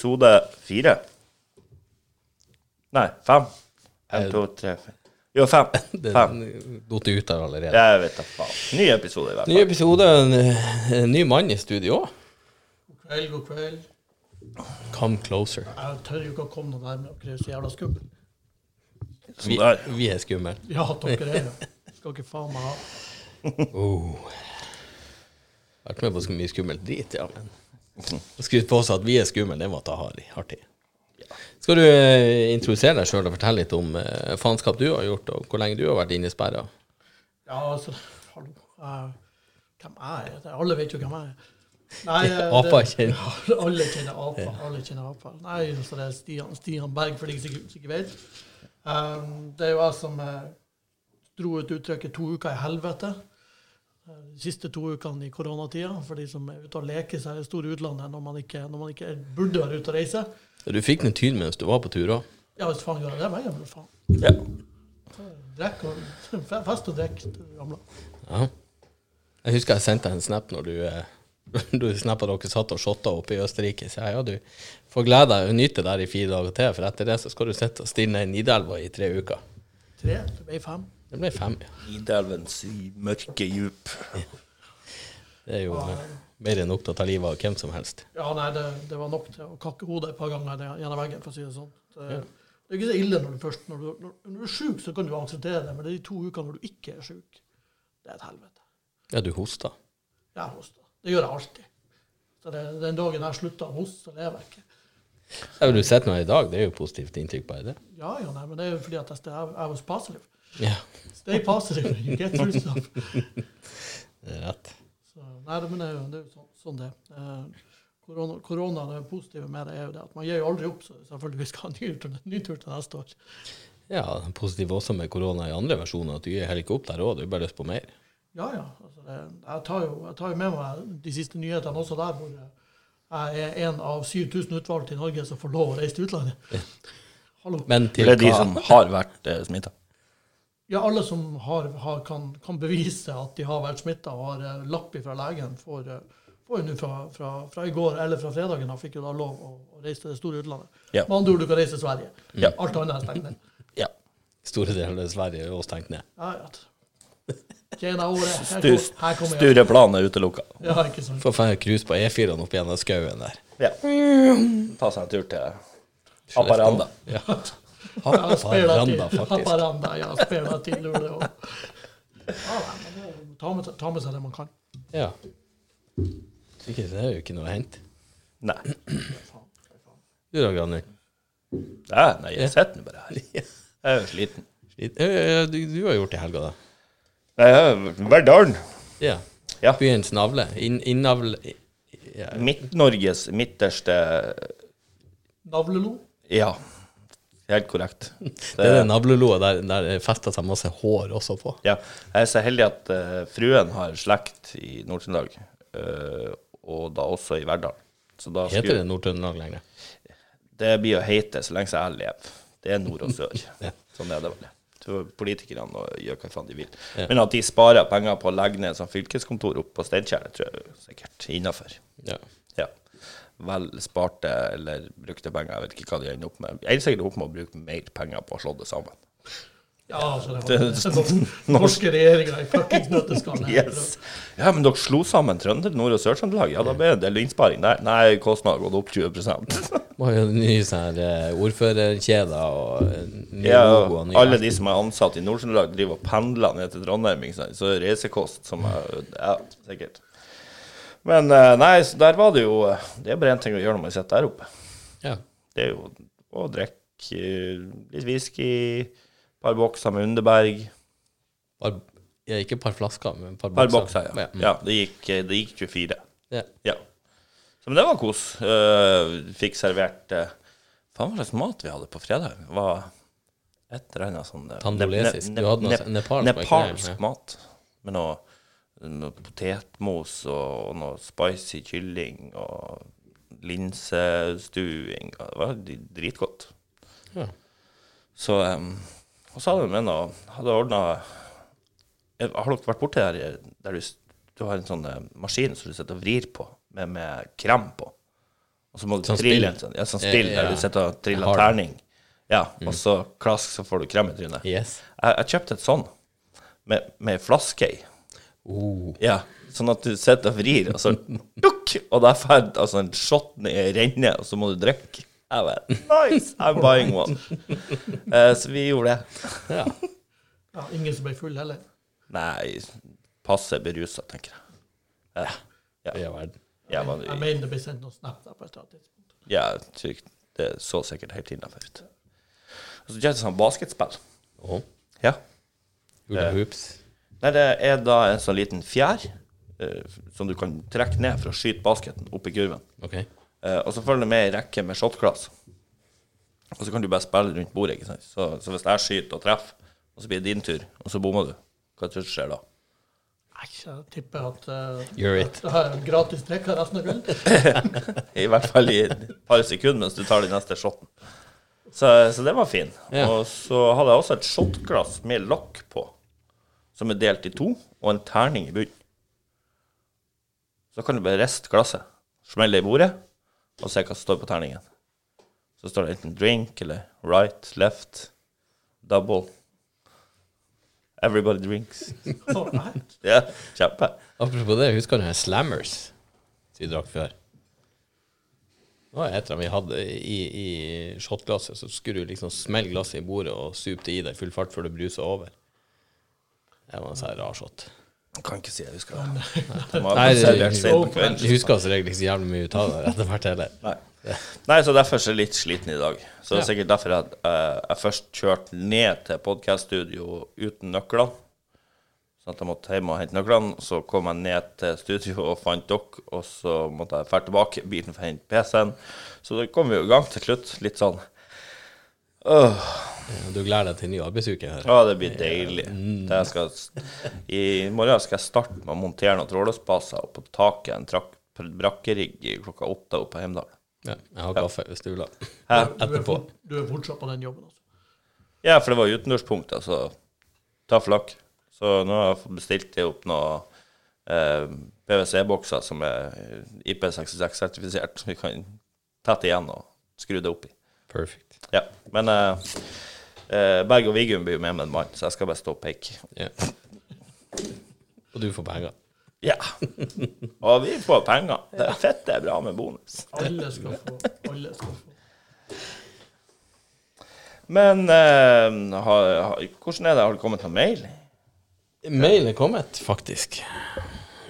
Episode fire. Nei, fem. En, to, tre, fire. Jo, fem. Den Fem. datt ut der allerede. Jeg vet da faen. Ny episode, i hvert fall. Ny episode, en, en ny mann i studio. God kveld, god kveld. Come closer. Jeg tør jo ikke å komme noe nærmere, dere er så jævla skumle. Vi, vi er skumle. Ja, dere er det. Skal ikke faen meg ha. Oh. Vært med på så mye skummelt drit, ja, men å skryte på oss at vi er skumle, det var ta hardt i. Skal du eh, introdusere deg sjøl og fortelle litt om eh, faenskap du har gjort, og hvor lenge du har vært innesperra? Ja, altså, hallo. Uh, hvem er jeg? Alle vet jo hvem jeg er. Nei, det, Apa kjenner. Alle kjenner apa. Alle kjenner apa. Nei, så det er Stian, Stian Berg, for de som ikke vet. Um, det er jo jeg som uh, dro ut uttrykket 'to uker i helvete'. Eh, De siste to ukene i koronatida, for de som er ute og leker seg i store utlandet når man ikke, når man ikke burde være ute og reise. Du fikk den tyn mens du var på tur òg. Ja, hvis faen gjør det, meg, faen. Ja. Drekk og fest og drikk. Ja. Jeg husker jeg sendte deg en snap når du eh, du snappa dere satt og shotta oppe i Østerrike. Så jeg, ja, du får glede deg og nyte der i fire dager til, for etter det så skal du sitte og stirre ned Nidelva i tre uker. Tre, det ble fem. Det ble fem. Nidelvens mørke djup. Det er jo mer enn nok til å ta livet av hvem som helst. Ja, nei, det, det var nok til å kakke hodet et par ganger gjennom veggen, for å si det sånn. Det, det er ikke så ille når du først Når du, når, når du er sjuk, så kan du akseptere det, men det er de to ukene når du ikke er sjuk. Det er et helvete. Ja, du hoster? Jeg hoster. Det gjør jeg alltid. Så det, den dagen jeg slutter å hoste, så lever jeg ikke. Ja, men du sitter nå i dag, det er jo positivt inntrykk bare det. Ja, ja, nei, men det er jo fordi at jeg, jeg, jeg positive. Ja, Stay positive, you get through stuff. det er rett. Så, nei, men det er jo, det er jo sånn, sånn det er. Eh, korona, korona, det positive med det er jo det at man gir jo aldri opp, så selvfølgelig vi skal ha en ny tur, ny tur til neste år. Ja, det positivt også med korona i andre versjoner, at du gir heller ikke opp der òg, du har bare lyst på mer. Ja, ja. Altså det, jeg, tar jo, jeg tar jo med meg de siste nyhetene også der, hvor jeg er en av 7000 utvalgte i Norge som får lov å reise til utlandet. Hallo. Men til Det er de som har vært eh, smitta. Ja, alle som har, har, kan, kan bevise at de har vært smitta og har eh, lapp fra legen, får, eh, får jo nå fra, fra, fra i går eller fra fredagen, da fikk jo da lov å, å reise til det store utlandet. Ja. Med andre ord, du kan reise til Sverige. Ja. Alt annet er stengt ned. Ja. Store deler av Sverige er også stengt ned. Ja, ja. Tjena året. Her, Stu, kom, her kommer jeg. Stureplan er utelukka. Ja, ikke sant. Får få cruise på E4-en opp gjennom skauen der. Ja. Ta seg en tur til Haparanda. Ja. Haparanda, faktisk. Haparanda, ja. Spela til, det. Ja, ta, med, ta med seg det man kan. Ja. Ikke, det er jo ikke noe å hente. Nei. Du da, Granny? Nei, nei, jeg sitter nå bare her. Jeg er jo sliten. Slit- Du, du har gjort det i helga, da? Nei, jeg er Verdalen. Ja. Ja. Byens navle. Inn, innavl... Ja. Midt-Norges midterste Navlelo. Ja, helt korrekt. Det er det navleloet der, der det fester seg masse hår også på. Ja, jeg er så heldig at uh, fruen har slekt i Nord-Trøndelag, uh, og da også i Verdal. Heter det Nord-Trøndelag lenger? det blir å hete så lenge jeg lever. Det er nord og sør. Sånn er det vel. Så politikerne gjør hva faen de vil. Ja. Men at de sparer penger på å legge ned sånn fylkeskontor oppe på Steinkjer, tror jeg er sikkert innafor. Ja. Vel sparte eller brukte penger, jeg vet ikke hva de ender opp med. Jeg er sikkert opp med å bruke mer penger på å slå det sammen. Ja, altså, det Det- var den norske regjeringa i fuckings nøtteskall. Yes. Ja, men dere slo sammen Trønder, Nord- og Sør-Trøndelag. Ja, da ble det en del innsparing der. Nei, kostnaden har gått opp 20 Var jo nye sånne eh, ordførerkjeder og ny nye Ja, logo og nye alle de som er ansatt i Nord-Trøndelag, driver og pendler ned til Trondheim. Ikke sant? Så reisekost som er Ja, sikkert. Men eh, nei, så der var det jo eh, Det er bare én ting å gjøre når man sitter der oppe. Ja. Det er jo å drikke eh, litt whisky, et par bokser med Underberg. Par, ja, ikke et par flasker, men et par par bokser. ja. mm. Ja, det gikk, det gikk 24. Ja. Ja. Så, men det var kos. Uh, fikk servert uh, Faen, hva slags mat vi hadde på fredag? Var et eller annet sånn Tandolesisk. ne- ne- sånn nepalsk, nepalsk mat. Med noe, noe potetmos og, noe spicy kylling og linsestuing. Det var dritgodt. Ja. Så um, Og så hadde vi med noe Hadde ordna Har dere vært borti der der du, du har en sånn eh, maskin som du sitter og vrir på? med, med krem på. Og så må du Sånn trille en sånn, ja, sånn Ja, spill ja. der du sitter og triller terning. Ja. Mm. Og så klask, så får du krem i trynet. Yes. Jeg, jeg kjøpte et sånn med, med flaske i. Oh. Ja, sånn at du sitter og vrir, og så dukk, og der får altså en shot ned i rennet, og så må du drikke. Jeg bare, nice, I'm buying one. Eh, så vi gjorde det. Ja. Ja, ingen som ble full heller. Nei, passe berusa, tenker jeg. Eh, ja, I verden. jeg, var, Jeg mener det ble sendt noen snap der på et eller annet tidspunkt. ja, tror det så sikkert helt innafor ut. Og så kjøpte jeg sånn basketspill. Oh. Ja. Hula hoops. Nei, det er da en sånn liten fjær eh, som du kan trekke ned for å skyte basketen opp i kurven. OK. Eh, og så følger det med ei rekke med shotglass. Og så kan du bare spille rundt bordet. ikke sant? Så, så hvis jeg skyter og treffer, og så blir det din tur, og så bommer du, hva tror du skjer da? Jeg tipper at uh, You're it. det er gratis drikke resten av kvelden. I hvert fall i et par sekunder mens du tar den neste shoten. Så, så det var fin. Ja. Og så hadde jeg også et shotglass med lokk på, som er delt i to, og en terning i bunnen. Så kan du bare riste glasset, smelle i bordet, og se hva som står på terningen. Så står det enten drink eller right, left, double. Everybody drinks. Ja, kjempe. Apropos det, husker du Slammers som vi drakk før? Det var et eller annet vi hadde i, i shotglasset, så skulle du liksom smelle glasset i bordet og supe det i deg i full fart før det brusa over. Det var en sånn rar shot. Jeg kan ikke si jeg husker det. De Nei. Jeg husker som regel ikke så jævlig mye ut av det etter hvert heller. Nei. Nei, så derfor er jeg litt sliten i dag. Så det er sikkert derfor at eh, jeg først kjørte ned til podkaststudio uten nøklene. Sånn at jeg måtte hjem og hente nøklene. Så kom jeg ned til studio og fant dere, og så måtte jeg dra tilbake bilen for å hente PC-en. Så da kom vi jo i gang til slutt. Litt sånn Ja, Du gleder deg til ny arbeidsuke her. ja, det blir deilig. Det skal, I morgen skal jeg starte med å montere noen trådløsbaser opp på taket. En trakk, brakkerigg klokka åtte oppe på Heimdal. Ja, jeg har kaffe hvis du vil ha. Er, Etterpå. du er fortsatt på den jobben, altså. Ja, for det var utendørspunkt, altså. Ta flakk. Så nå har jeg bestilt opp noen eh, PwC-bokser som er IP66-sertifisert, som vi kan tette igjen og skru det opp i. Perfect. Ja, Men eh, eh, Berg og Vigum blir jo med med en mann, så jeg skal bare stå og peke. Yeah. Og du får penger. Ja. Og vi får penger. Det er fett, det er bra med bonus. Alle skal få. Alle skal få. Men uh, har, har, hvordan er det? Har det kommet noen mail? Mail er kommet, faktisk.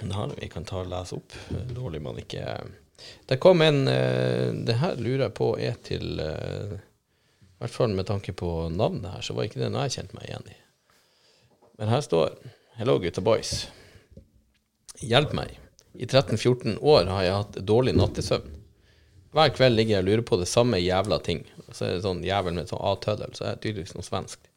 Har vi kan ta og lese opp. Dårlig man ikke Det kom en uh, Det her lurer jeg på er til eh, I hvert fall med tanke på navnet her, så var ikke det noe jeg kjente meg igjen i. Men her står Hello, gutta boys. Hjelp meg. I 13-14 år har jeg hatt dårlig nattesøvn. Hver kveld ligger jeg og lurer på det samme jævla ting. Så er det sånn jævel med sånn A-tøddel, så er det tydeligvis noe svensk.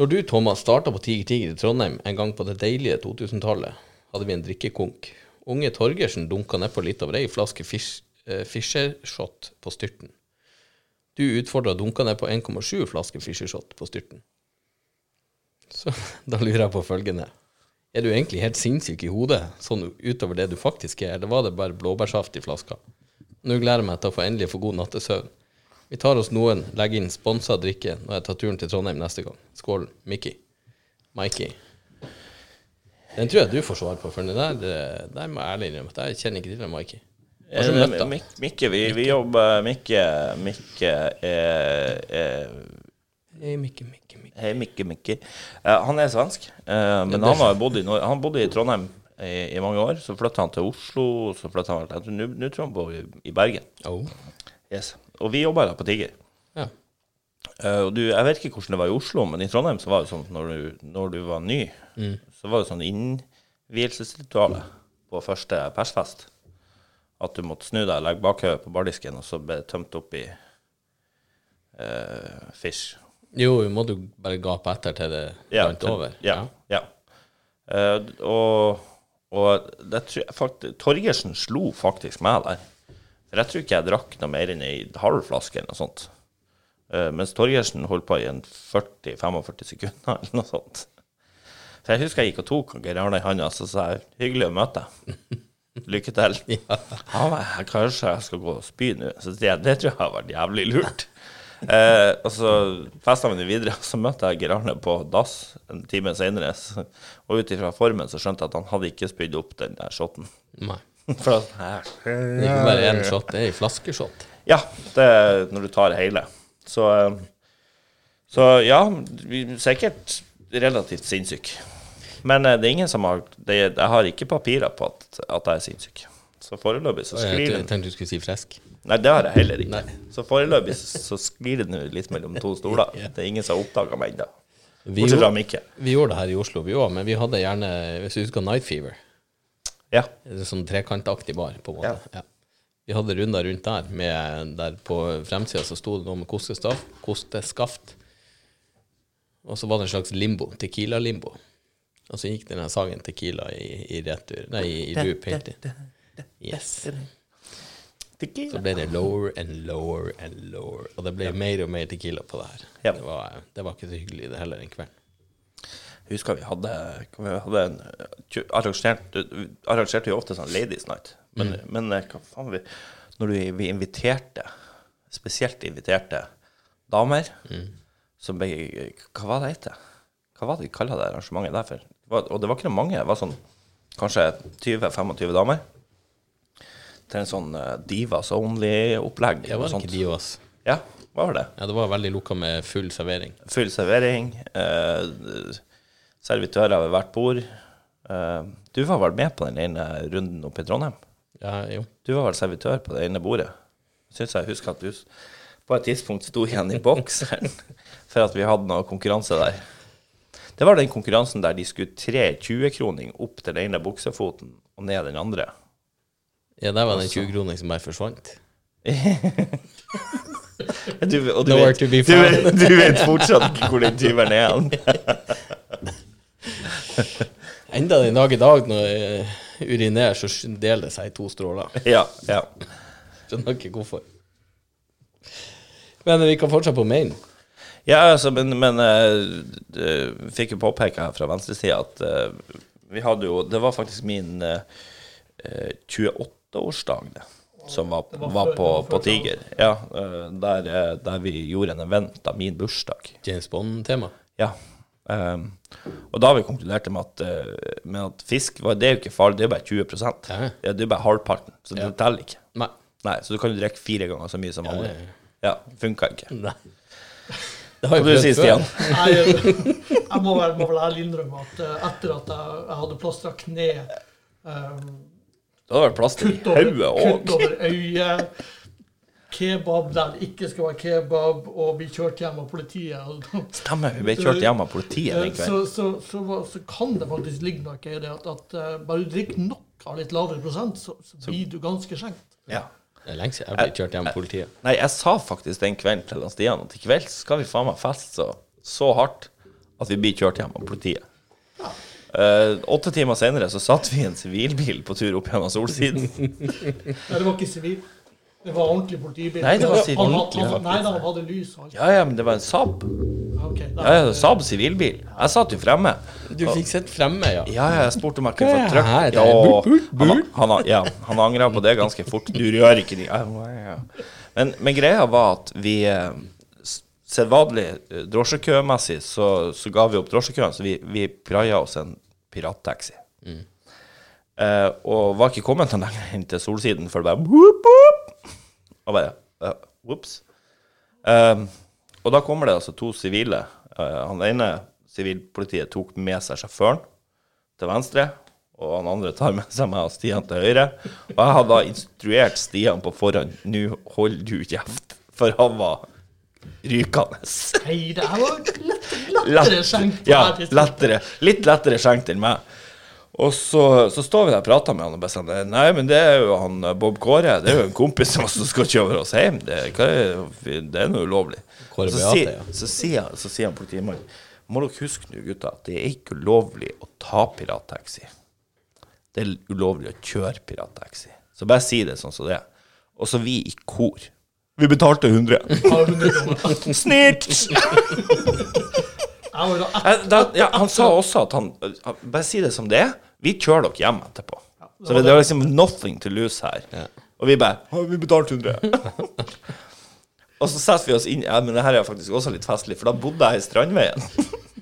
Når du, Thomas, starta på Tiger Tiger i Trondheim en gang på det deilige 2000-tallet, hadde vi en drikkekonk. Unge Torgersen dunka nedpå litt over ei flaske fish, eh, Fischer-shot på styrten. Du utfordra dunka ned på 1,7 flasker Fischer-shot på styrten. Så da lurer jeg på følgende. Er du egentlig helt sinnssyk i hodet, sånn utover det du faktisk er, eller var det bare blåbærsaft i flaska? Nå gleder jeg meg til å få endelig få god nattesøvn. Vi tar oss noen, legger inn sponsa drikke når jeg tar turen til Trondheim neste gang. Skål, Mickey. Mikey. Den tror jeg du får svar på, for den der, det- der må jeg ærlig innrømme at jeg kjenner ikke til den Mikey. Eh. Mik- Mikke, vi, vi jobber Mikke, Mikke er, er Hei, Mikke, Mikke, Mikke. Hei, Mikke, Mikke. Uh, han er svensk, uh, men han har bodd i, han bodde i Trondheim i, i mange år. Så flytta han til Oslo, så flytta han til han i, i Bergen. Oh. Yes. Og vi jobber da på Tiger. Ja. Uh, og du, jeg vet ikke hvordan det var i Oslo, men i Trondheim så var det sånn når du, når du var ny, så var det sånn innvielsesritualet på første persfest. At du måtte snu deg og legge bakhodet på bardisken, og så ble det tømt opp i eh, fish. Jo, må du bare gape etter til det rant over? Ja. ja. Uh, og og det tror jeg faktisk, Torgersen slo faktisk meg der. For jeg tror ikke jeg drakk noe mer enn ei halv flaske eller noe sånt. Uh, mens Torgersen holdt på i en 40-45 sekunder eller noe sånt. For jeg husker jeg gikk og tok Geir Arne i handa, så sa jeg 'hyggelig å møte deg'. Lykke til. Ja. Ja, kanskje jeg skal gå og spy nå. Så det, det tror jeg har vært jævlig lurt. Eh, og så festa vi den videre, og så møtte jeg Geir Arne på dass en time senere. Og ut ifra formen så skjønte jeg at han hadde ikke spydd opp den der shoten. Nei. For at, her. Det er ikke bare én shot, det er ei flaskeshot. Ja, det er når du tar hele. Så, eh, så ja, vi er sikkert relativt sinnssyk. Men eh, det er ingen som har det, Jeg har ikke papirer på at, at jeg er sinnssyk. Så foreløpig så sklir den Jeg tenkte du skulle si frisk. Nei, det har jeg heller ikke. Nei. Så foreløpig så så sklir det litt mellom to stoler. Ja. Det er ingen som har oppdaga meg ennå. Vi Bortsett fra Mikke. vi gjorde det her i Oslo, vi òg, men vi hadde gjerne Hvis du husker Night Fever? Ja. Er sånn trekantaktig bar, på en måte. Ja. Ja. Vi hadde runder rundt der, med, der på fremsida så sto det noe med kosteskaft, kosteskaft. Og så var det en slags limbo, Tequila-limbo. Og så gikk denne sangen Tequila i, i retur Nei, i, i loop helt inn. Yes. Så ble det lower and lower and lower. Og det ble mer og mer Tequila på det her. Ja. Det, var, det var ikke så hyggelig det heller en kveld. Jeg husker vi hadde, vi hadde en arrangerte, arrangert, arrangerte jo ofte sånn Ladies Night. Men, men eh, hva faen vi Når vi, vi inviterte, spesielt inviterte damer, mm. som begge Hva var det hette? Hva var det vi kalte det arrangementet der for? Og det var ikke mange. Det var sånn kanskje 20-25 damer. Til en sånn eh, Divas Only-opplegg. Det var ikke Divas. Ja, var det? Ja, det var veldig lukka med full servering. Full servering. Eh, servitører ved hvert bord. Eh, du var vel med på den ene runden oppe i Trondheim? Ja, jo. Du var vel servitør på det ene bordet? Syns jeg husker at du på et tidspunkt sto igjen i bokseren for at vi hadde noe konkurranse der. Det var den konkurransen der de skulle tre 20-kroning opp til den ene buksefoten og ned den andre. Ja, der var den 20-kroning som bare forsvant. Du, og du vet, du, vet, du vet fortsatt ikke hvor den tyveren er hen. Enda den dag i dag, når jeg urinerer, så deler det seg i to stråler. Ja, ja. Skjønner ikke hvorfor. Men vi kan fortsette på main. Ja, altså, men, men uh, fikk jo påpeka her fra venstresida at uh, vi hadde jo Det var faktisk min eh, eh, 28-årsdag, det, som var, Det var var før- på, var på Tiger. Ja, der, der vi gjorde en event av min bursdag. James Bond-tema. Ja. Um, og da har vi konkludert med at, med at fisk var, det er jo ikke farlig, det er jo bare 20 Ja. ja, Det er bare halvparten, så det Ja. teller ikke. Nei. Nei, Så du kan jo drikke fire ganger så mye som Ja, ja, Ja, funka ikke. Nei. Det har jo du sier. Stian? Nei, jeg, må vel, må vel ærlig innrømme at eh, etter at jeg, jeg hadde plastra kne, um, Det hadde vært plaster i kutt over, kutt over øyet, kebab der det ikke skal være kebab, og bli kjørt hjem av politiet Stemmer, vi ble kjørt hjem av politiet den så, kvelden. så, så, så, så kan det faktisk ligge noe i det at, at eh, bare du drikker nok av litt lavere prosent, så, så blir du ganske skjenkt. Ja. Det er lenge siden jeg blitt kjørt hjem av politiet. Nei, jeg sa faktisk den kvelden til han Stian at i kveld skal vi faen meg feste så, så hardt at vi blir kjørt hjem av politiet. Uh, åtte timer senere så satt vi i en sivilbil på tur opp gjennom Solsiden. Nei, det var ikke sivil. Det var ordentlig politibil. Nei, det var ordentlig, han- Nei, da, han hadde lys. og alt. Ja, ja, men det var en Saab. Ja, ok. Da- Ja, ja, Saab sivilbil. Jeg satt jo fremme. Du fikk sett fremme, ja. Ja, ja, jeg spurte om jeg kunne få Hva er trykk. det? Ja, Burt, burt, han, han, ja, han angra på det ganske fort. Du rører ikke de ja, ja. men, men greia var at vi eh, s- Sedvanlig eh, drosjekømessig så, så ga vi opp drosjekøen, så vi, vi praia oss en pirattaxi. Eh, og var ikke kommet noe lenger inn til Solsiden før det bare boop, whoop, Og bare uh, Ops. Um, og da kommer det altså to sivile. Uh, han ene sivilpolitiet tok med seg sjåføren til venstre, og han andre tar med seg meg og Stian til høyre. Og jeg hadde da instruert Stian på forhånd Nå hold du kjeft, for han var rykende. Nei, det her var lett, lettere skjenkt. Ja, lettere. Litt lettere skjenkt enn meg. Og så, så står vi der og prater med han og bare sånn Nei, men det er jo han eh, Bob Kåre. Det er jo en kompis som skal kjøre oss hjem. Det, er, det er noe ulovlig. Kåre så, si, så, sier, han- så sier han politimannen Må dere huske nå, gutta, at det er ikke ulovlig å ta pirattaxi. Det er ulovlig å kjøre pirattaxi. Så bare si det sånn som det er. Og så vi i kor. Vi betalte 100. Ja, Da, ja, han sa også at han han- Bare si det som det er. Vi kjører dere hjem etterpå. Så det var liksom nothing to lose her. Ja. Og vi bare «Å, Vi betalte 100. og så setter vi oss inn Ja, men det her er faktisk også litt festlig, for da bodde jeg i Strandveien.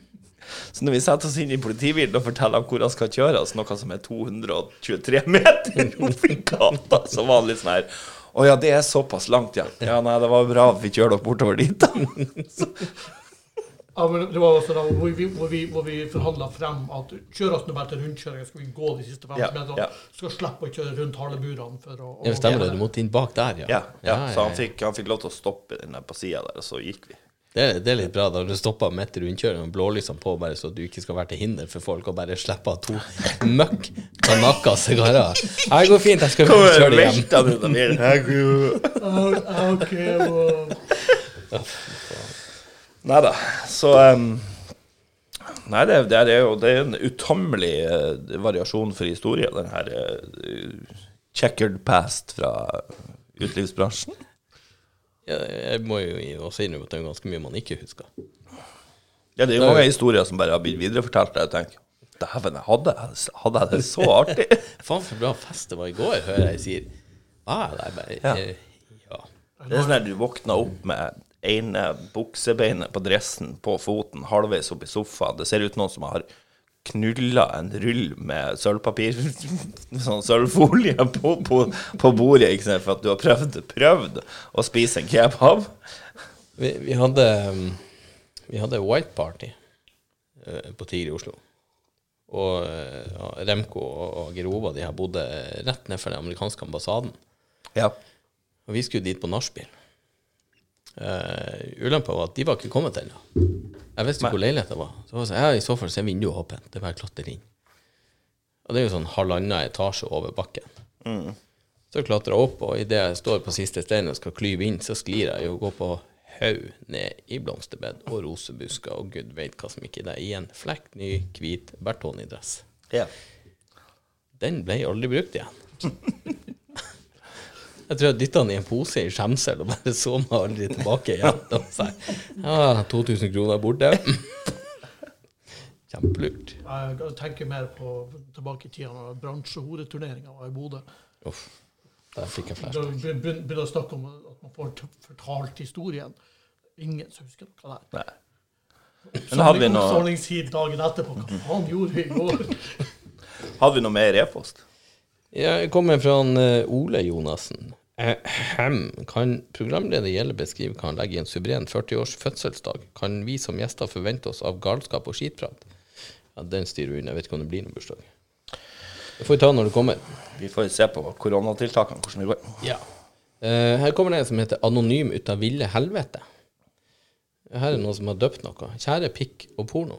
så når vi setter oss inn i politibilen og forteller om hvor han skal kjøre oss, noe som er 223 meter opp i gata, så var han litt sånn her Å ja, det er såpass langt, ja. Ja, nei, det var bra at vi kjører dere bortover dit, da. Ja, men det var også da hvor vi, hvor vi, hvor vi forhandla frem at kjør oss nå bare til rundkjøringa, skal vi gå de siste 50 Ja, meterne. ja. Skal slippe å kjøre rundt haleburene for å, å Ja, stemmer det. Du måtte inn bak der, ja. Ja, ja, så han fikk, han fikk lov til å stoppe den der på sida der, og så gikk vi. Det, det er litt bra da du stopper midt i rundkjøringen med blålysene på, bare så du ikke skal være til hinder for folk, og bare slippe av to møkk kanakka sigarer. Det går fint, jeg skal kjøre det hjem. Velta ut av bilen. Ah, OK, og, Nei da. Så um, Nei, det, det er jo det er en utømmelig uh, variasjon for historie, den her uh, checkered past fra utelivsbransjen. Ja, jeg må jo også innrømme at det er ganske mye man ikke husker. Ja, det er jo mange historier som bare har blitt viderefortalt. Jeg tenker Dæven, hadde, hadde jeg det så artig? Faen, for bra fest det var i går, hører jeg sier. Ah, det er bare, Ja. eh, ja. Det er sånn at du våkner opp med ene buksebeinet på dressen på foten, halvveis opp i sofaen. Det ser ut noen som har knulla en rull med sølvpapir, sånn sølvfolie, på, på, på bordet, ikke sant, for at du har prøvd, prøvd å spise en kebab. Vi, vi hadde Vi hadde white party eh, på Tigre i Oslo. Og eh, ja, Remco og, og Gerova de her bodde rett nedfor den amerikanske ambassaden. Ja. Og vi skulle dit på nachspiel. Uh, Ulempa var at de var ikke kommet ennå. Jeg visste ikke hvor leiligheten var. Så var jeg sånn, ja, I så fall så er vinduet åpent. Det er bare å klatre inn. Og det er jo sånn halvannen etasje over bakken. Så klatrer jeg opp, og idet jeg står på siste steinen og skal klyve inn, så sklir jeg jo og går på haug ned i blomsterbed og rosebusker og gud veit hva som ikke er der. I en flekk ny, hvit Bertoni-dress. ja. Den ble aldri brukt igjen. Jeg tror jeg dytta den i en pose i skjemsel og bare så meg aldri tilbake igjen. Og jeg ja, 2000 kroner borte. Kjempelurt. jeg tenker mer på tilbake i tida når bransjehodeturneringa var i Bodø. Uff. Der fikk jeg flashback. Da begyn- begynner å snakke om at man får fortalt historien. Ingen som husker noe der. Nei. Men hadde vi noe, Oppsamlingstid dagen etterpå. Hva faen gjorde vi i går? hadde vi noe mer e-post? Jeg kommer fra en, eh, Ole Jonassen. Ahem. Kan programleder Gjelle beskrive hva han legger i en suveren 40-års fødselsdag? Kan vi som gjester forvente oss av galskap og skitprat? Ja, den styrer vi unna. Jeg vet ikke om det blir noen bursdag. Det får vi ta når det kommer. Vi får se på koronatiltakene, hvordan det går. Ja. Eh, her kommer det en som heter Anonym ut av ville helvete. Her er noen som har døpt noe. Kjære pikk og porno.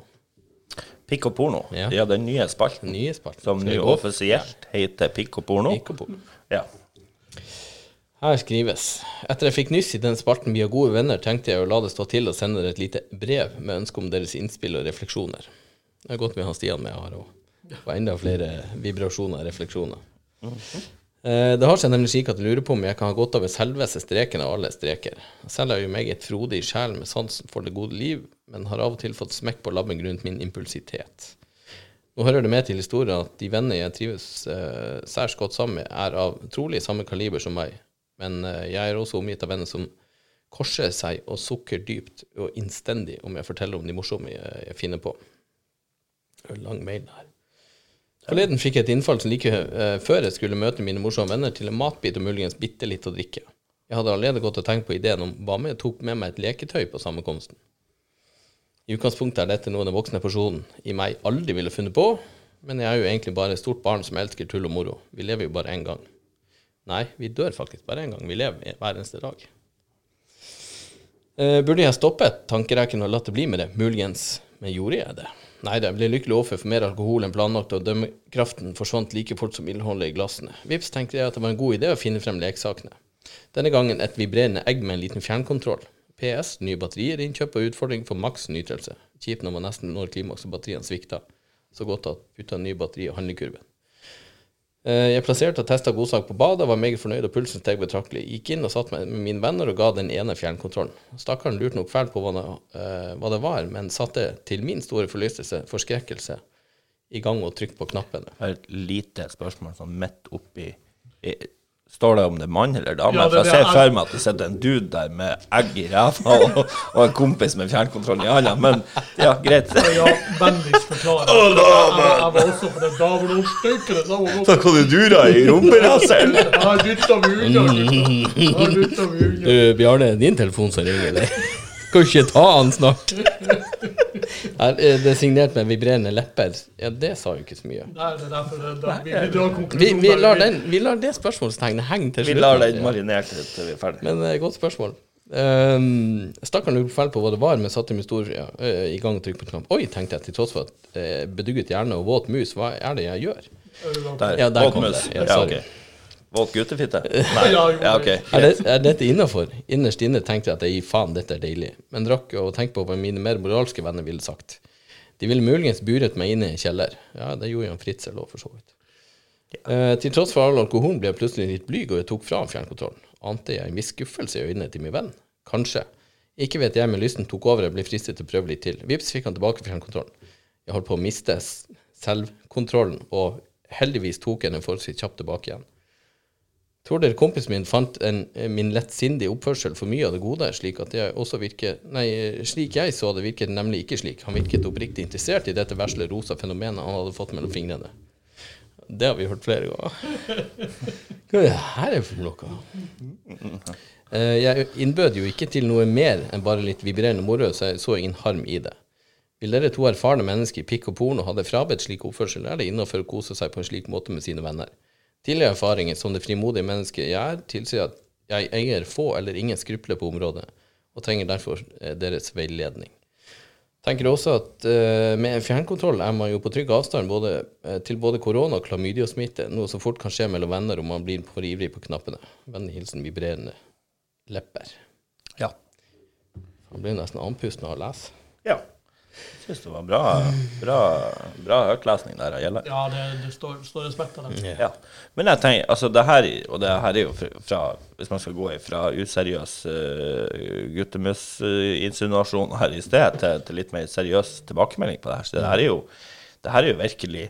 Pikk og porno. Ja. Ja, den nye spalten. Nye spalten. Som nå offisielt heter Pikk og porno. Pikk og porno. Ja. Her skrives Etter jeg fikk nyss i den spalten via gode venner, tenkte jeg å la det stå til og sende dere et lite brev med ønske om deres innspill og refleksjoner. Det er godt vi har Stian med her òg. Og enda flere vibrasjoner og refleksjoner. Eh, Det har seg nemlig slik at jeg lurer på om jeg kan ha godt av selveste streken av alle streker. Selv er jo meget frodig i med sansen for det gode liv, men har av og til fått smekk på labben grunnet min impulsitet. Nå hører det med til historien at de venner jeg trives eh, særs godt sammen med, er av trolig samme kaliber som meg, men eh, jeg er også omgitt av venner som korser seg og sukker dypt og innstendig om jeg forteller om de morsomme jeg, finner på. Det er lang mail her. Forleden fikk jeg et innfall som like eh, før jeg skulle møte mine morsomme venner, til en matbit og muligens bitte litt å drikke. Jeg hadde allerede gått og tenkt på ideen om hva om jeg tok med meg et leketøy på sammenkomsten. I utgangspunktet er dette noe den voksne personen i meg aldri ville funnet på, men jeg er jo egentlig bare et stort barn som elsker tull og moro. Vi lever jo bare én gang. Nei, vi dør faktisk bare én gang. Vi lever hver eneste dag. Eh, burde jeg stoppet tankerekken og latt det bli med det? Muligens. Men gjorde jeg det? Nei, jeg ble lykkelig offer for mer alkohol enn planlagt, og dømmekraften forsvant like fort som ildholdet i glassene. Vips tenkte jeg at det var en god idé å finne frem leksakene. Denne gangen et vibrerende egg med en liten fjernkontroll. PS, nye batterier, innkjøp og utfordring for maks nytelse. Kjipt når man nesten når klimaks og batteriene svikter. Så godt at putta nye batteri i handlekurven. Eh, Jeg plasserte og testa godsak på badet, var meget fornøyd og pulsen steg betraktelig. Gikk inn og satt med mine venner og ga den ene fjernkontrollen. Stakkaren lurte nok fælt på hva det, uh, hva det var, men satte til min store forlystelse, forskrekkelse, i gang og trykk på knappene. Et lite spørsmål sånn midt oppi Står det om det er mann eller dame? Ja, det- jeg ser er- for meg at det sitter en dude der med egg i ræva og, og en kompis med fjernkontroll i handa. Men ja, greit. Ja, vennligst forklare. Jeg, jeg, var også på det damedomsstykkene. Da var Så kan du dure i meg unna. Du, Bjarne, din telefon som ringer eller? Kan ikke ta han snart? Er det signert med vibrerende lepper. Ja, det sa jo ikke så mye. Nei, det er derfor det, det, vi, vi Vi, vi, lar, den, vi lar det spørsmålstegnet henge til slutt. Vi lar den marinere til vi er ferdig. Men uh, godt spørsmål. Um, Stakkaren lurte fælt på hva det var, men satte med stor ja, eh, i gang og trykk på knapp. Oi, tenkte jeg, til tross for at uh, bedugget hjerne og våt mus, hva er det jeg gjør? Der. Ja, der kom Våtmus. det. Ja, Ja, sorry. Våt guttefitte? Nei. Ja, ok. Er, det, er dette innafor? Innerst inne tenkte jeg at jeg gir faen, dette er deilig. Men drakk og tenkte på hva mine mer moralske venner ville sagt. De ville muligens buret meg inne i en kjeller. Ja, det gjorde Jan Fritzel òg, for så vidt. Eh, til tross for all alkoholen ble jeg plutselig litt blyg, og jeg tok fra fjernkontrollen. Ante jeg en viss skuffelse i øynene til min venn? Kanskje. Ikke vet jeg, men lysten tok over, jeg ble fristet til å prøve litt til. Vips fikk han tilbake fjernkontrollen. Jeg holdt på å miste selvkontrollen, og heldigvis tok jeg den forholdsvis kjapt tilbake igjen. Tror dere kompisen min fant en, min lettsindige oppførsel for mye av det gode, slik at jeg også virker Nei, slik jeg så det, virket nemlig ikke slik. Han virket oppriktig interessert i dette vesle rosa fenomenet han hadde fått mellom fingrene. Det har vi hørt flere ganger. Hva er det her for noe? Eh, Jeg innbød jo ikke til noe mer enn bare litt vibrerende moro, så jeg så ingen harm i det. Vil dere to erfarne mennesker i pikk og porno ha det frabedt slik oppførsel, er det innafor å kose seg på en slik måte med sine venner? Tidligere erfaringer som det frimodige mennesket jeg er, tilsier at jeg eier få eller ingen skrupler på området, og trenger derfor eh, deres veiledning. Tenker også at eh, med fjernkontroll er man jo på trygg avstand både, eh, til både korona og klamydiasmitte, noe som fort kan skje mellom venner om man blir for ivrig på knappene. Vennlig hilsen vibrerende lepper. Ja. Han blir nesten andpusten av å lese. ja. Jeg syns det var bra, bra, bra høytlesning der av Gjelland. Ja, det, det står, står respekt av det. Ja. Men jeg tenker, altså det her, og det her er jo fra, hvis man skal gå fra useriøs uh, guttemus-insinuasjon her i sted til, til litt mer seriøs tilbakemelding på det her, så det her er jo, det her er jo virkelig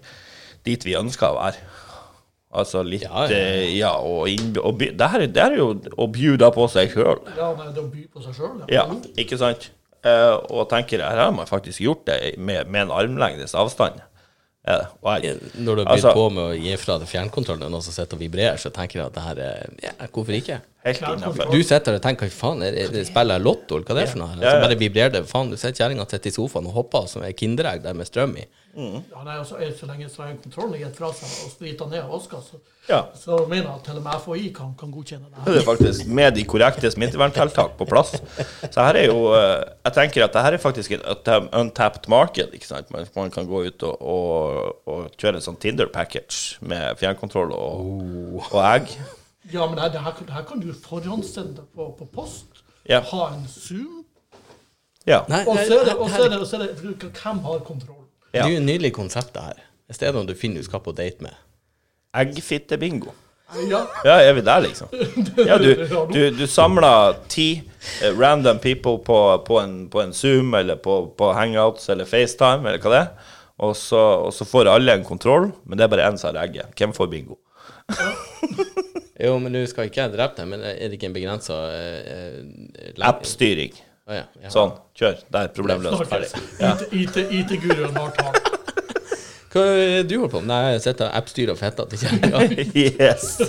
dit vi ønsker å være. Altså litt Ja, ja, ja. eh, ja og, inn, og by, det, her, er- det her er jo å bjuda på seg sjøl. Ja, det er å by på seg sjøl, Ja, ikke sant? Eh, og tenker her har man faktisk gjort det med, med en armlengdes avstand. Eh, og jeg, Når du har begynt Altså- på med å gi fra deg fjernkontrollen, og noen som sitter og vibrerer, så tenker jeg at det her er ja, Hvorfor ikke? helt innafor. Du sitter og tenker hva faen, er det, er spiller jeg lotto, eller hva det er for noe? Ja, ja. Så bare vibrerer det. Faen, du sitter kjerringa sitter i sofaen og hopper som ei Kinderegg der med strøm i. Ja, Han er er- så lenge så lenge kontrollen er gitt fra seg og strita ned og vaska, så, Ja. så mener jeg at til og med FHI kan, kan godkjenne det. Det er faktisk med de korrekte smitteverntiltak på plass. Så her er jo eh, Jeg tenker at det her er faktisk et untapped market. ikke sant? Man, man kan gå ut og, og, og kjøre en sånn Tinder-package med fjernkontroll og, og egg. Ja, men det, det, her, det her kan du forhåndssende på, på post. Ja. Ha en Zoom. Ja. Nei, Og så er det, og så er det, og så er det Hvem har kontroll? Ja. Det er jo et nydelig konsept, det her. Et sted du finner du skal på date med. Eggfittebingo. Ja, Ja, er vi der, liksom? Ja, du, du, du samler ti eh, random people på, på, en, på en Zoom eller på, på Hangouts eller FaceTime eller hva det er, og så, og så får alle en kontroll, men det er bare én som har egget. Hvem får bingo? Jo, men du skal ikke jeg drepe deg, men er det ikke en begrensa uh, App-styring. Ja, ja. Sånn, kjør. Der, problemløst. Ferdig. Ja. IT-guruen har tall. Hva er du holder på med? Nei, jeg sitter og appstyrer fetta til kjerringa. Yes.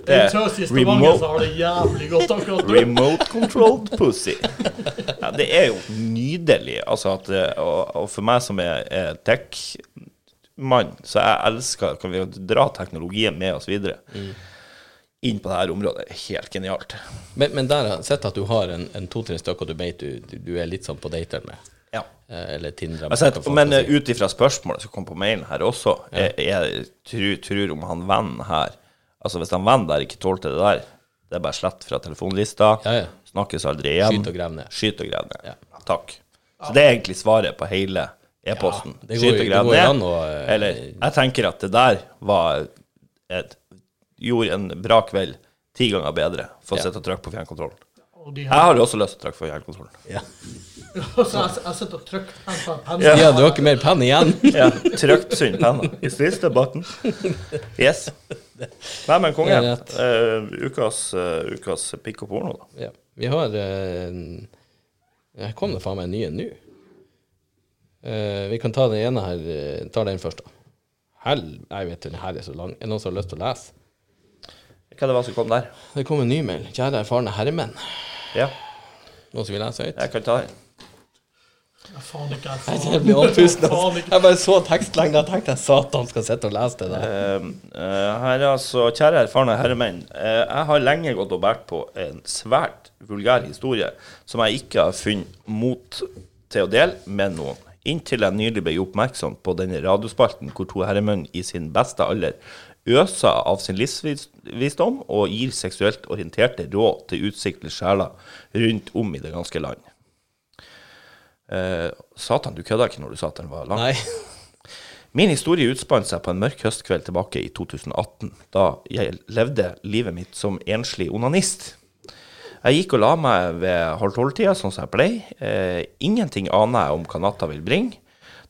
Det er Stavanger remote, har remote controlled pussy. Ja, det er jo nydelig. Altså at, eh, og, og for meg som er, er tech-mann, så jeg elsker Kan vi dra teknologien med oss videre inn på dette området? Helt genialt. Men, men der har jeg sett at du har en, en to-tre stykker du vet du, du, er litt sånn på dater med. Ja. Eh, Eller Tinder. Hva men si. ut ifra spørsmålet som kom på mailen her også, jeg, jeg tror, tror om han vennen her Altså Hvis han vennen der ikke tålte det der, det er bare slett fra telefonlista. Ja, ja. Snakkes aldri igjen. Skyt og grev ned. Skyt og grev ned. Ja. Takk. Så det er egentlig svaret på hele e-posten. Ja, Skyt og jo ned. Og, eh, Eller Jeg tenker at det der var et, Gjorde en bra kveld ti ganger bedre for å Ja. sitte og trykke på fjernkontrollen. Og de Jeg har jo også lyst til å trykke på fjernkontrollen. Ja. så jeg, jeg sitter og trykker penn på penn. ja, du har ikke mer penn igjen? Ja, trykt synd penna. Is this the button? Yes. Nei, men konge. Er. Eh, ukas, uh, ukas pikk og porno, da. Ja. Vi har uh, Her kom det faen meg en ny en nå. Uh, vi kan ta den ene her. Uh, Ta den først, da. Hell, jeg vet den her er så lang. Er det noen som har lyst til å lese? Hva det var som kom der? Det kom en ny mail. Kjære erfarne herremenn. Ja, Noen som vil lese høyt? jeg kan ta den. Jeg faen ikke jeg Jeg faen. andpusten. Altså. Jeg bare så tekstlengden og tenkte jeg satan skal sitte og lese det der. Uh, uh, her er altså, Kjære erfarne herremenn. Uh, jeg har lenge gått og båret på en svært vulgær historie som jeg ikke har funnet mot til å dele med noen. Inntil jeg nylig ble oppmerksom på denne radiospalten hvor to herremenn i sin beste alder øser av sin livsvisdom og gir seksuelt orienterte råd til utsiktelige sjeler rundt om i det ganske land. Eh, satan, du kødda ikke når du sa at den var lang. Nei. Min historie utspant seg på en mørk høstkveld tilbake i 2018, da jeg levde livet mitt som enslig onanist. Jeg gikk og la meg ved halv tolv-tida, sånn som jeg pleier. Eh, ingenting aner jeg om hva natta vil bringe.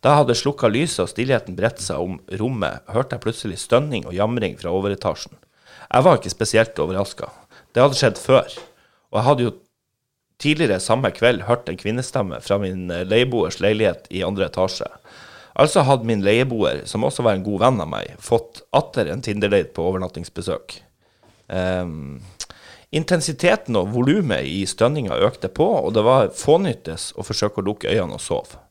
Da jeg hadde slukka lyset og stillheten bredt seg om rommet, hørte jeg plutselig stønning og jamring fra overetasjen. Jeg var ikke spesielt overraska. Det hadde skjedd før. Og jeg hadde jo tidligere samme kveld hørt en kvinnestemme fra min eh, leieboers leilighet i andre etasje. Altså hadde min leieboer, som også var en god venn av meg, fått atter en Tinder-date på overnattingsbesøk. Um, intensiteten og volumet i stønninga økte på, og det var fånyttes å forsøke å lukke øynene og sove.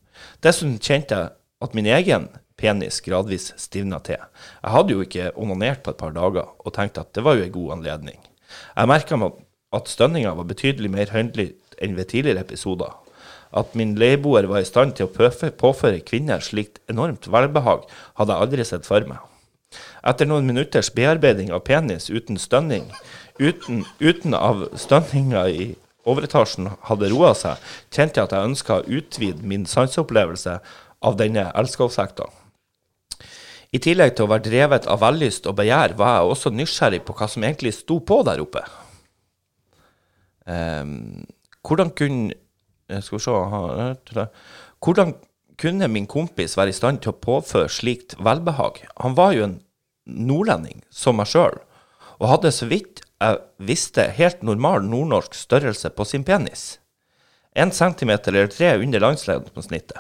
Dessuten kjente jeg at min egen penis gradvis stivna til. Jeg hadde jo ikke onanert på et par dager, og tenkte at det var jo en god anledning. Jeg merka meg at stønninga var betydelig mer høndelig enn ved tidligere episoder. At min leieboer var i stand til å påføre, kvinner slikt enormt velbehag, hadde jeg aldri sett for meg. Etter noen minutters bearbeiding av penis uten stønning, uten, uten av stønninga i overetasjen hadde roa seg, kjente jeg at jeg ønska å utvide min sanseopplevelse av denne elskovssekta. I tillegg til å være drevet av vellyst og begjær, var jeg også nysgjerrig på hva som egentlig sto på der oppe. Um, hvordan kunne Skal vi se Hvordan kunne min kompis være i stand til å påføre slikt velbehag? Han var jo en nordlending, som meg sjøl, og hadde så vidt jeg visste helt normal nordnorsk størrelse på sin penis. En centimeter eller tre under landsgjennomsnittet.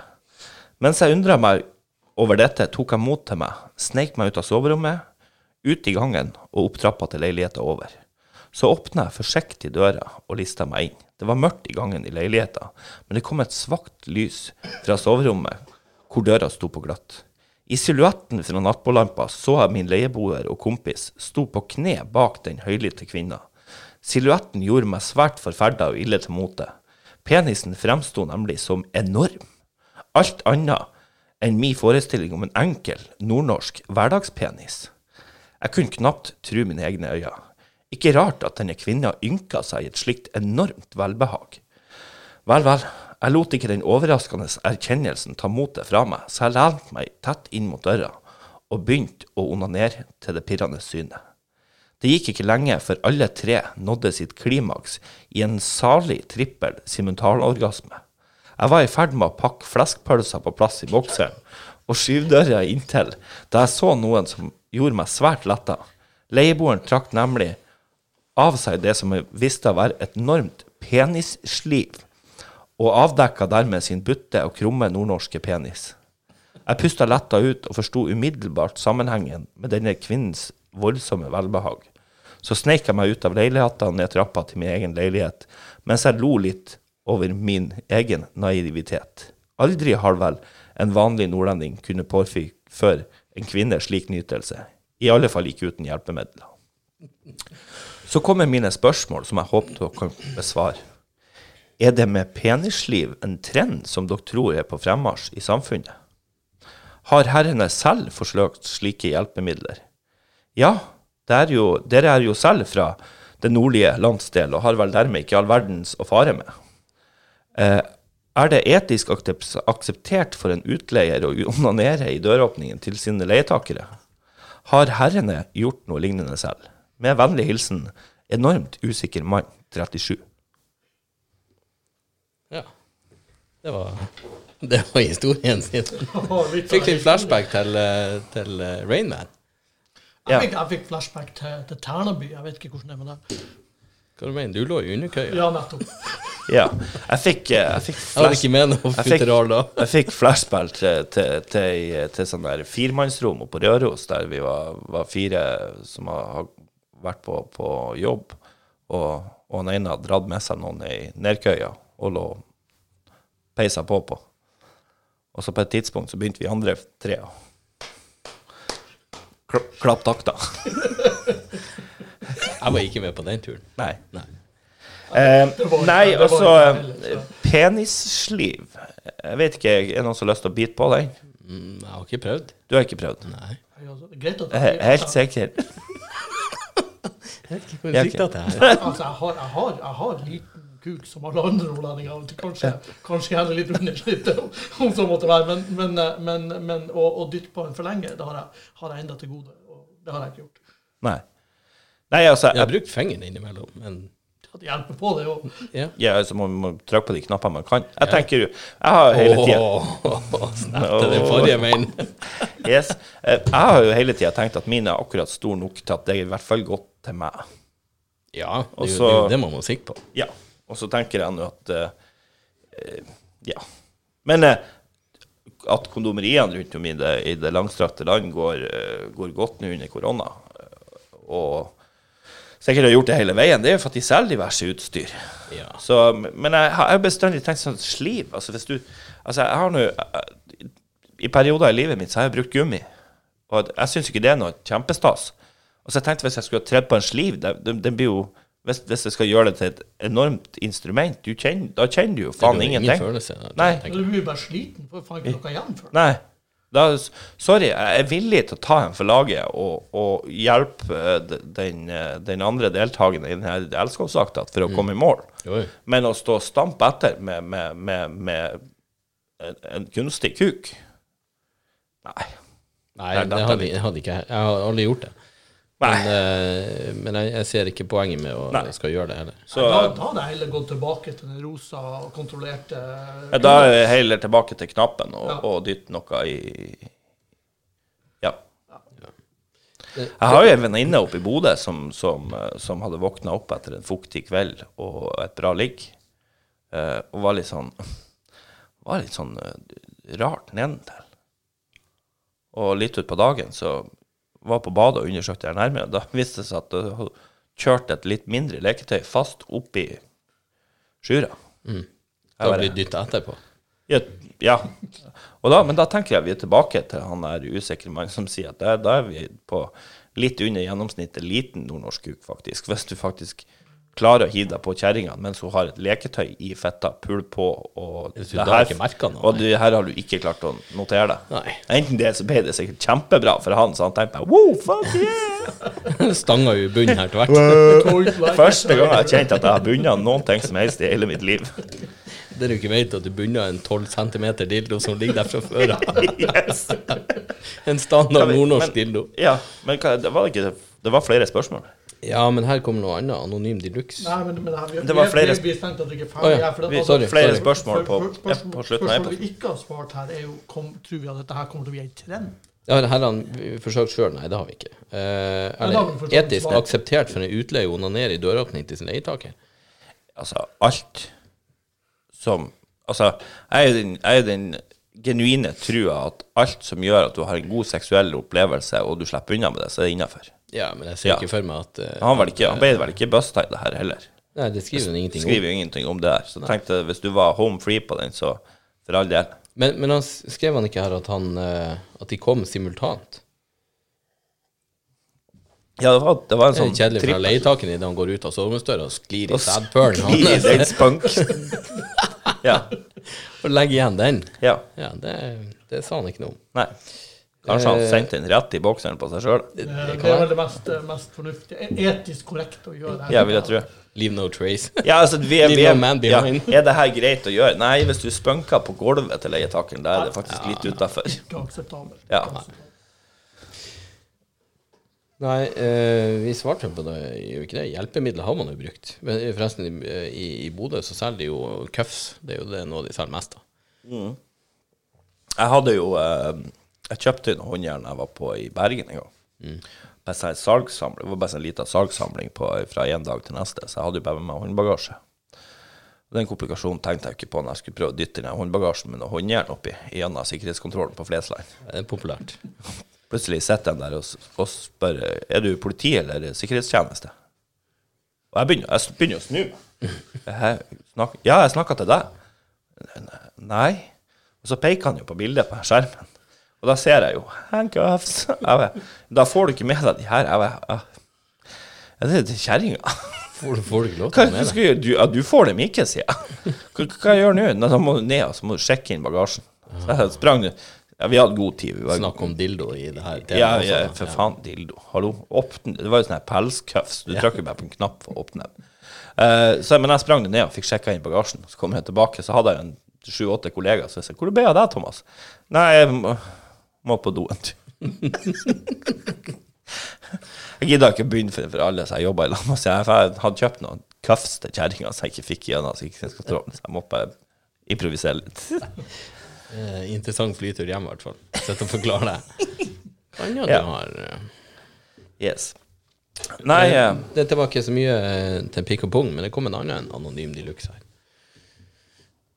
Mens jeg undra meg over dette, tok jeg mot til meg, sneik meg ut av soverommet, ut i gangen og opp trappa til leiligheta over. Så åpna jeg forsiktig døra og lista meg inn. Det var mørkt i gangen i leiligheta, men det kom et svakt lys fra soverommet hvor døra sto på glatt. I silhuetten fra nattbordlampa så jeg min leieboer og kompis sto på kne bak den høylytte kvinna. Silhuetten gjorde meg svært forferda og ille til mote. Penisen fremsto nemlig som enorm. Alt annet enn min forestilling om en enkel, nordnorsk hverdagspenis. Jeg kunne knapt tru mine egne øyne. Ikke rart at denne kvinna ynka seg i et slikt enormt velbehag. Vel, vel, jeg lot ikke den overraskende erkjennelsen ta motet fra meg, så jeg lente meg tett inn mot døra og begynte å onanere til det pirrende synet. Det gikk ikke lenge før alle tre nådde sitt klimaks i en salig trippel simultanorgasme. Jeg var i ferd med å pakke fleskpølser på plass i bokseren og skyve døra inntil da jeg så noen som gjorde meg svært letta. Leieboeren trakk nemlig av seg det som jeg visste være et enormt penissliv, og avdekka dermed sin butte og krumme nordnorske penis. Jeg pusta letta ut og forsto umiddelbart sammenhengen med denne kvinnens voldsomme velbehag. Så sneik jeg meg ut av leiligheta ned trappa til min egen leilighet, mens jeg lo litt over min egen naivitet. Aldri har vel en vanlig nordlending kunne påføre en kvinne slik nytelse, i alle fall ikke uten hjelpemidler. Så kommer mine spørsmål, som jeg håper dere kan besvare. Er det med penisliv en trend som dere tror er på fremmarsj i samfunnet? Har herrene selv forsøkt slike hjelpemidler? Ja, er jo, dere er jo selv fra den nordlige landsdel og har vel dermed ikke all verdens å fare med. Eh, er det etisk akseptert for en utleier å onanere i døråpningen til sine leietakere? Har herrene gjort noe lignende selv? Med vennlig hilsen enormt usikker mann 37. Ja. Det var, det var historien sin. Fikk litt flashback til, eh, til Rainman. Rain Man. Ja. Jeg fikk, jeg fikk flashback til, til Ternaby. Jeg vet ikke hvordan det er med det. Hva du mener du? lå i underkøya? Ja, nettopp. Ja. Jeg fikk, eh, jeg fikk Jeg flash, ikke med noe futural, da. jeg fikk flashback til, til, til, til sånn der firemannsrom på Røros, der vi var, var fire som har, har vært på, på jobb, og, og han ene hadde dratt med seg noen i nedkøya og lå peisa på på. Og så på et tidspunkt så begynte vi andre tre å kla- klappe takta. Jeg var ikke med på den turen. Nei. Nei. Eh, nei, altså så. Penissliv. Jeg vet ikke, er det noen som har lyst til å bite på den? Mm, Jeg har ikke prøvd. Du har ikke prøvd? Nei. Jeg, altså, er er helt sikker. Jeg vet ikke hvor Ja, det her. Altså, jeg har, jeg, har, jeg har liten kuk som alle andre nordlendinger. Kanskje, kanskje gjerne litt under om så måtte være. Men, men, eh, men, men å, å dytte på en for lenge, det har jeg, har jeg enda til gode. Og det har jeg ikke gjort. Nei. Nei, altså Jeg har brukt fingeren innimellom, men det hjelper på det òg. ja. ja, altså, man må trykke på de knappene man kan. Jeg tenker jo Jeg har hele tida oh, Snap den forrige veien. yes, eh, Jeg har jo hele tida tenkt at mine er akkurat stor nok til at det er i hvert fall godt til meg. Ja, det, er jo det man må sikte på. Ja. Og så tenker jeg nå at eh, eh, Ja. Men eh, at kondomeriene rundt om i det, i det langstrakte land går, eh, går godt nå under korona, eh, og sikkert har gjort det hele veien, det er jo for at de selger diverse utstyr. Ja. Så, men jeg har bestandig tenkt sånn sliv. Altså hvis du Altså, jeg har nå I perioder i livet mitt så har jeg brukt gummi. Og jeg syns ikke det er noe kjempestas. Og så jeg tenkte hvis jeg skulle ha tredd på en sliv det, det, det blir jo hvis, hvis jeg skal gjøre det til et enormt instrument, du kjenner, da kjenner du jo faen Det jo ingen følelse. da, Nei. Du blir bare sliten. Får faen ikke noe igjen for det. Nei. Da, sorry, jeg er villig til å ta en for laget og, og hjelpe eh, den, eh, den andre deltakeren i denne elskovsakta for å komme i mål. Jo, jo. Men å stå og stampe etter med, med, med, med en, en kunstig kuk Nei. Nei, Nei, det hadde, det hadde ikke jeg. Jeg har aldri gjort det. Men, uh, men jeg, jeg ser ikke poenget med å Nei. skal gjøre det heller. Så da, da hadde jeg heller gått tilbake til den rosa, kontrollerte ja, da er jeg heller tilbake til knappen og, Ja. og dytte noe i Ja. Jeg har jo en venninne oppe i Bodø som, som, eh, som hadde våkna opp etter en fuktig kveld og et bra ligg, uh, og var litt sånn Var litt sånn uh, rart nedentil. Og litt utpå dagen så var på badet og undersøkte jeg nærmere. Da viste det seg at hun hadde kjørt et litt mindre leketøy fast oppi skjura. Da blir dytta etterpå. Ja, ja. Da, men da tenker jeg vi er tilbake til han der usikre mannen som sier at da er vi på litt under gjennomsnittet liten nordnorsk kuk, faktisk. Hvis du faktisk klarer å hive deg på kjerringa mens hun har et leketøy i fetta, pull på, og det her, noe, og det her har du ikke klart å notere deg. Nei. Enten det, så ble det sikkert kjempebra for han, så han tenkte bare wow, fuck yeah! Stanga jo i bunnen her til hvert. Første gang jeg har kjent at jeg har bundet noen ting som helst i hele mitt liv. Det du ikke vet, at du bunner en 12 cm dildo som ligger der fra før av. Yes. En standard nordnorsk dildo. Ja, men hva, det var ikke Det var flere spørsmål. Ja, men her kommer noe annet. Anonym de luxe. Nei, men, men vi, Det var flere vi, vi at du ikke Å, ja. for det- altså, sorry, Flere sorry. spørsmål på, for- for- ja, på slutten av Spørsmålet vi ikke har svart her, er jo kom, Tror vi at dette her kommer til å bli en trend? Ja, det her har vi forsøkt sjøl. Nei, det har vi ikke. Uh, er det etisk akseptert for en utleie å onanere i døråpning til sin leietaker? Altså, alt som Altså, jeg er den, jeg er den genuine trua at alt som gjør at du har en god seksuell opplevelse, og du slipper unna med det, så er det innafor. Ja, men jeg ser ikke for meg at eh, Han, vel ikke- vel ikke busta i det her heller. Nei, det skriver han ingenting Skriver om. jo ingenting om det her. Så jeg tenkte hvis du var home free på den, så for all del. Men, men han skrev han ikke her at, han, eh, at de kom simultant? Ja, det var, det var en Det er sånn kjedelig for leietaken idet han går ut av soveromsdøra og sklir i sædpølen sklir i den spunk. ja. Og legger igjen den. ja. Ja, det, det sa han ikke noe om. Nei. Kanskje han Eh, sendte den rett i bokseren på seg sjøl. Det, Det, er vel det mest, eh, mest fornuftige. e- Etisk korrekt å gjøre. det. Ja, vil jeg tro. Leave no trace. Ja, altså, vi er, vi er, no man ja, er det her greit å gjøre? Nei, hvis du spunker på gulvet til leietakeren, da er det faktisk litt utafor. Ikke akseptabelt. Ja. Nei, eh, vi svarte på det, gjør vi ikke det? Hjelpemidler har man jo brukt. Men eh, forresten, i, i, i Bodø så selger de jo cuffs. Det er jo det noe de selger mest av. Jeg hadde jo eh, Jeg kjøpte noen håndjern jeg var på i Bergen en gang. Bare sånn en salgssamling. Det var bare sånn en liten salgssamling på, fra en dag til neste, så jeg hadde jo bare med meg håndbagasje. Den komplikasjonen tenkte jeg ikke på når jeg skulle prøve å dytte den håndbagasjen med noe håndjern oppi gjennom sikkerhetskontrollen på Flesland. Det er populært. Plutselig sitter de der og, og spør er du politi eller sikkerhetstjeneste. Og jeg begynner, jeg begynner å snu meg. Ja, jeg snakka til deg. Nei. Og så peker han jo på bildet på skjermen. Og da ser jeg jo handcuffs. Jeg Da får du ikke med deg de her. Jeg bare, «Ja, ja, det er til kjerringa. Får, du- får du ikke lov til å med deg? Du, ja, du får dem ikke, sier jeg. Hva, hva jeg gjør nå? Da må du ned og så må du sjekke inn bagasjen. Så jeg sprang ja, Vi hadde god tid. Var Snakk om dildo i det her ja, ja, for faen, dildo. Hallo. Åpne. Det var jo sånn her pelscuffs. Du trykker bare på en knapp for å åpne den. Uh, så, men jeg sprang ned og fikk sjekka inn bagasjen. Så kom jeg tilbake, så hadde jeg en sju-åtte kollegaer. Så jeg sa 'Hvor ble det av deg, Thomas?' 'Nei, jeg må, på do en tur'. jeg gidda ikke å begynne for, for alle som jeg jobba i lag med. Så jeg, hadde kjøpt noen cuffs til kjerringa som jeg ikke fikk gjennom sikkerhetskontrollen. Så jeg må bare improvisere litt. Eh, interessant flytur hjem, i hvert fall. Sett og forklare det. Kan jo Ja. du har eh, Yes. Nei eh, Dette var ikke så mye eh, til pikk og pung, men det kom en annen anonym de luxe her.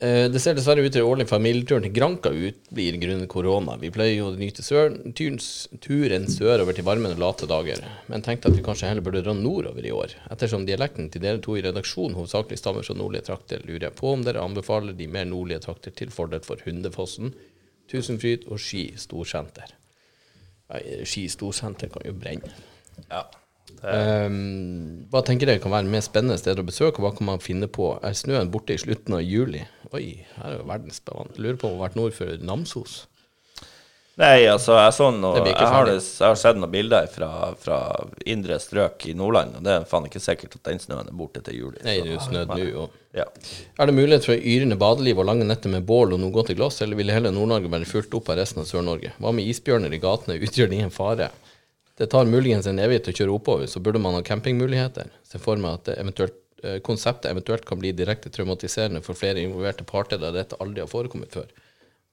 Eh, Det ser dessverre ut til årlig familieturen til Granka utblir grunnet korona. Vi pleier jo å nyte turen sørover til varmende, late dager, men tenkte at vi kanskje heller burde dra nordover i år. Ettersom dialekten til dere to i redaksjonen hovedsakelig stammer fra nordlige trakter, lurer jeg på om dere anbefaler de mer nordlige trakter til fordel for Hundefossen, Tusenfryd og Ski storsenter. Ski storsenter kan jo brenne. ja. Ehm, hva tenker dere kan være mer spennende steder å besøke, og hva kan man finne på? Er snøen borte i slutten av juli? Oi, her er jo verdensbevant. Lurer på om det har vært nord for Namsos. Nei, altså, jeg, så noe, Det jeg, har, ferdig. jeg har sett noen bilder fra, fra indre strøk i Nordland, og det er faen ikke sikkert at den snøen er borte til juli. Nei, det er jo snødd nå. Og. Ja. Er det mulighet for yrende badeliv og lange netter med bål og noe godt i glass, eller vil hele Nord-Norge være fulgt opp av resten av Sør-Norge? Hva med isbjørner i gatene, utgjør de en fare? Det tar muligens en evighet å kjøre oppover, så burde man ha campingmuligheter. Se for meg at eventuelt, eh, konseptet eventuelt kan bli direkte traumatiserende for flere involverte parter der dette aldri har forekommet før.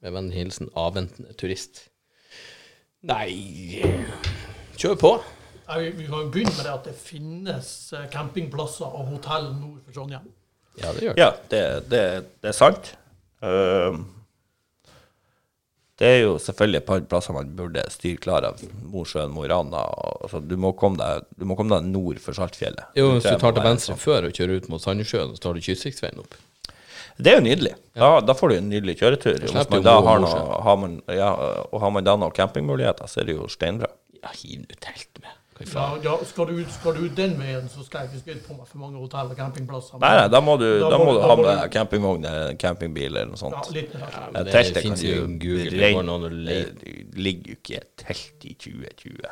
Med vennlig hilsen avventende turist. Nei Kjør på. Nei, vi, vi kan begynne med det at det finnes eh, campingplasser og hotell nord for Trondheim. Ja, det gjør det. Ja, det, det, det er sant. Ehm, det er jo selvfølgelig et par plasser man burde styre klar av. Mosjøen, Mo i Rana. Altså, du, må komme deg, du må komme deg nord for Saltfjellet. Jo, Hvis du tar til venstre sånn. før og kjører ut mot Sandnessjøen, så tar du Kystsvikveien opp. Det er jo nydelig. Da, da får du en nydelig kjøretur. Man da har noe, har man, ja, og har man da noen campingmuligheter, så er det jo steinbra. Ja, hiv nå telt med. Ja, ja, skal, du, ut- skal du ut den veien, så skal jeg ikke skryte på meg for mange hotell og campingplasser. Nei, nei, da må du, Da da må du- ha med du- campingvogn eller en campingbil eller noe sånt. Ja, litt mer. Ja, men Ja, det teltet finnes kan jo du Google, det å ligger jo ikke et telt i 2020.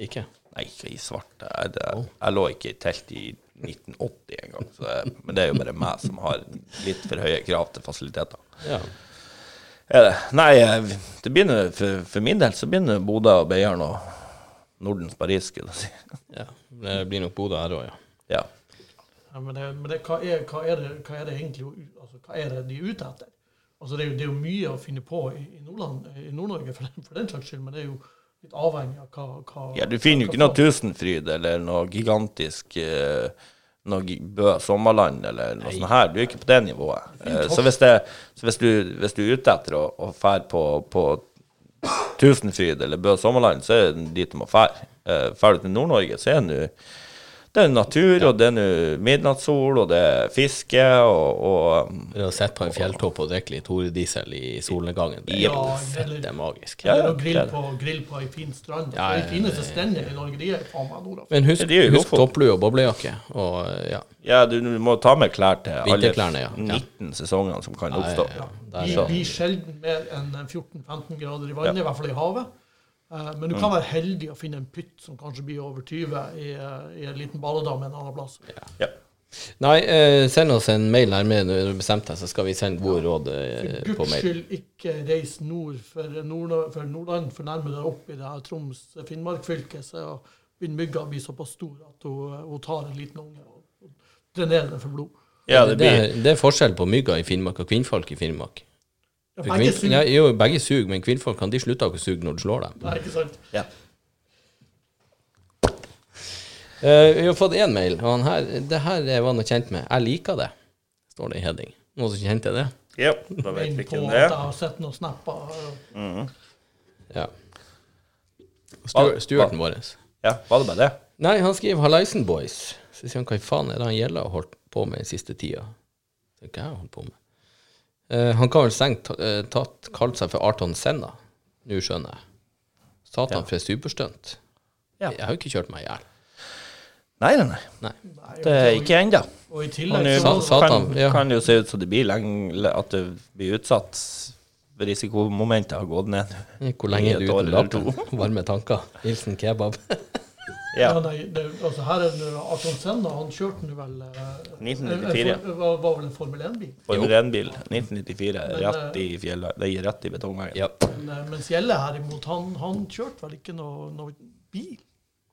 Ikke? Nei, ikke i svart. Jeg, det, jeg lå ikke i telt i 1980 engang. så Men det er jo bare meg som har litt for høye krav til fasiliteter. Ja. Er det? Nei, eh, det begynner, for, for min del så begynner Bodø og Beiarn og Nordens Paris, skulle jeg si. ja. Det blir nok Bodø her òg, ja. Ja. Ja, men det, men det, hva, er, hva, er det, hva er det egentlig altså, Hva er det de er ute etter? Altså, det, er jo, det er jo mye å finne på i, i Nord-Norge for, den- for den saks skyld, men det er jo litt avhengig av hva, hva ja, du finner jo ikke noe Tusenfryd eller noe gigantisk eh, noe Bø sommerland eller noe sånt her. Du er ikke på det nivået. Eh, så hvis, det, så hvis, du, hvis du er ute etter å, å fære på, på Tusenfryd eller Bø sommerland, så er det dit du må fære. Drar Fær du til Nord-Norge, så er det nå det er natur, og det er nå midnattssol, og det er fiske, og, og Det å sitte på en fjelltopp og drikke litt horediesel i solnedgangen, det er Ja, det er magisk. Ja, ja, Eller å grille det er på, grill på ei fin strand. Ja, For ja, De fineste strendene i Norge, de er faen meg nord Men husk, Ja, er husk topplue og boblejakke. Og ja, Ja, du, du må ta med klær til alle Vinterklærne, ja. Ja. 19 sesongene som kan oppstå. ja, ja. Er blir sjelden mer enn 14-15 grader i vannet, i hvert fall i havet. Eh, Men du kan være heldig å finne en pytt som kanskje blir over 20 i, eh, i en liten badedam en annen plass. Ja. Nei, eh, send oss en mail her med når du bestemte deg, så skal vi sende gode råd eh, For guds skyld ikke reis nord for, nord for Nordland, for nærmere deg opp i det her Troms-Finnmark-fylket, så begynner mygga å bli såpass stor at hun, hun tar en liten unge og, og drenerer den for blod. Ja, det, det blir er, det er forskjell på mygga i Finnmark og kvinnfolk i Finnmark. Ja, begge suger. ja, jo, begge suger, men kvinnfolk kan de slutte å suge når du slår dem. Nei, ikke sant? Ja. Eh, vi har fått én mail, og han her, det her var noe kjent med. Jeg liker det, står det i heading. Noen som kjente det? ja da vet vi hvem det er. jeg har sett noen snapper. og- Ja. Stuart, Stuarten vår. Ja, var det bare det? Nei, han skriver 'Hallaisen Boys'. Så sier han hva i faen er det han gjelder å holdt på med den siste tida? Så hva har jeg holdt på med? Eh, han kan vel strengt eh, tatt kalt seg for Arton Senna. Nå skjønner jeg. Satan Ja. for et superstunt. Ja. Jeg har jo ikke kjørt meg i hjel. Nei, nei, nei. Det er ikke ennå. Og i Og tillegg nå så kan, ja. kan det jo se ut som det blir lenge, at det blir utsatt. Risikomomentet har gått ned. Hvor lenge er du uten eller lappen? Varme tanker. Hilsen kebab. ja. Ja. nei, det, altså her er det Arton Senna, han kjørte nå vel eh, 1994. en for- var, var vel en Formel 1-bil. Formel 1-bil 1994, Men, rett i fjellet. Det gir rett i betongveggen. Ja. Men, eh, mens Gjelle herimot, han, han kjørte vel ikke noe, noe bil?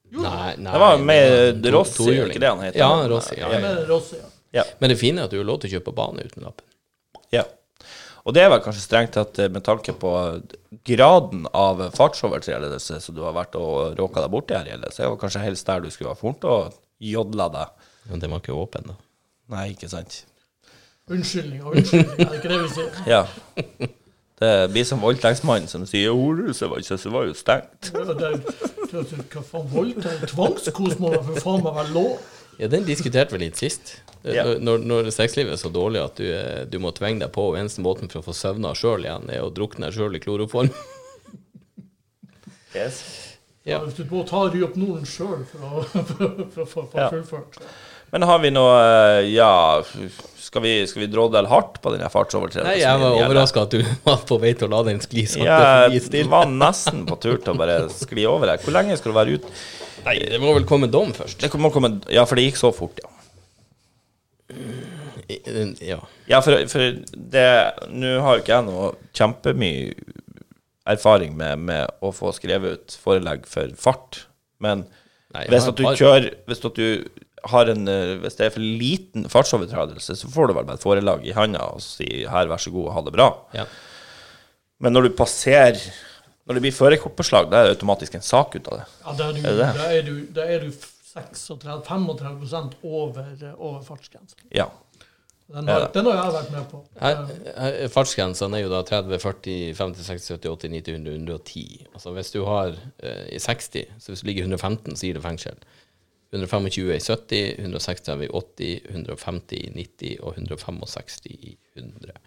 Jo, Nei, nei. Det var med Rossi, er ikke det han heter? Ja, Rossi. Ja, ja. Men det fine er at du har lov til å kjøpe bane uten lappen. Ja. Og det er vel kanskje strengt tatt eh, med tanke på graden av fartsovertredelse som du har vært og råka deg borti her, Gjelle, så er det kanskje helst der du skulle ha fort og jodla deg. Men den var ikke åpen, da. Nei, ikke sant. Unnskyldning og unnskyldning, er det ikke det vi sier? Ja. Det blir som voldtektsmannen som sier 'Horhuset var ikke så var jo stengt. Det, det, det, hva faen, voldtekt? Tvangskos må da for faen meg være lov. Ja, den diskuterte vi litt sist. Ja. Når, når sexlivet er så dårlig at du, eh, du må tvinge deg på, og eneste måten for å få søvna sjøl igjen, er å drukne deg sjøl i kloroform. Yes. Ja. Hvis du må ta ry opp Norden sjøl for å få- få Ja. fullført. Men har vi noe eh, Ja, skal vi, skal vi drådle hardt på denne fartsovertredelsen? Nei, jeg var overraska at du var på vei til å la den skli sakte forbi Jeg var nesten på tur til å bare skli over her. Hvor lenge skal du være ute? Nei, det må vel komme dom først. Det må komme Ja, for det gikk så fort, ja. Ja. Ja, for, for det Nå har jo ikke jeg noe kjempemye erfaring med, med å få skrevet ut forelegg for fart, men Nei, hvis at du kjører Hvis at du har en eh, Hvis det er for liten fartsovertredelse, så får du vel bare et forelag i handa og si her, vær så god, ha det bra. Ja. Men når du passerer Når det blir førerkortbeslag, da er det automatisk en sak ut av det. Ja, da er du, Er det det? da er du, da er du 36-35 over, over fartsgrensen. Ja. Den har, ja. den har jeg vært med på. Her, her, fartsgrensene er jo da 30, 40, 50, 60, 70, 80, 90, 100, 110. Altså hvis du har eh, i 60, så hvis du ligger i 115, så gir det fengsel. 125 i 70, 160 i 80, 150 i 90 og 165 i 100.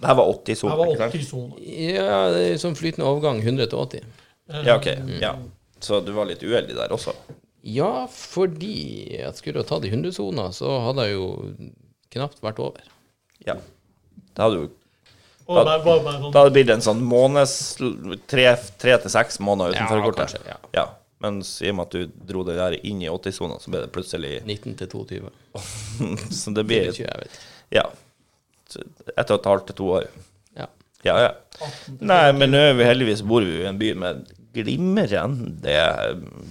ja. Det her var Jeg 80-sonen, var ikke sant? 80-soner. Ja, det er sånn flytende overgang 100 til 80. Ja, ok. Ja. Så du var litt uheldig der også? Ja, fordi jeg skulle ha tatt i 100-sona, så hadde jeg jo knapt vært over. Ja. Det hadde jo bare sånn, Da hadde det blitt en sånn måneds tre, tre til seks måneder uten Ja, førerkortet. ja. ja. Mens i og med at du dro det der inn i 80-sona, så ble det plutselig 19 til 22. Så det blir betyr jeg, vet. Ja. Ett og et halvt til to år. Ja. Ja, ja. Nei, men nå er vi heldigvis bor vi jo i en by med glimrende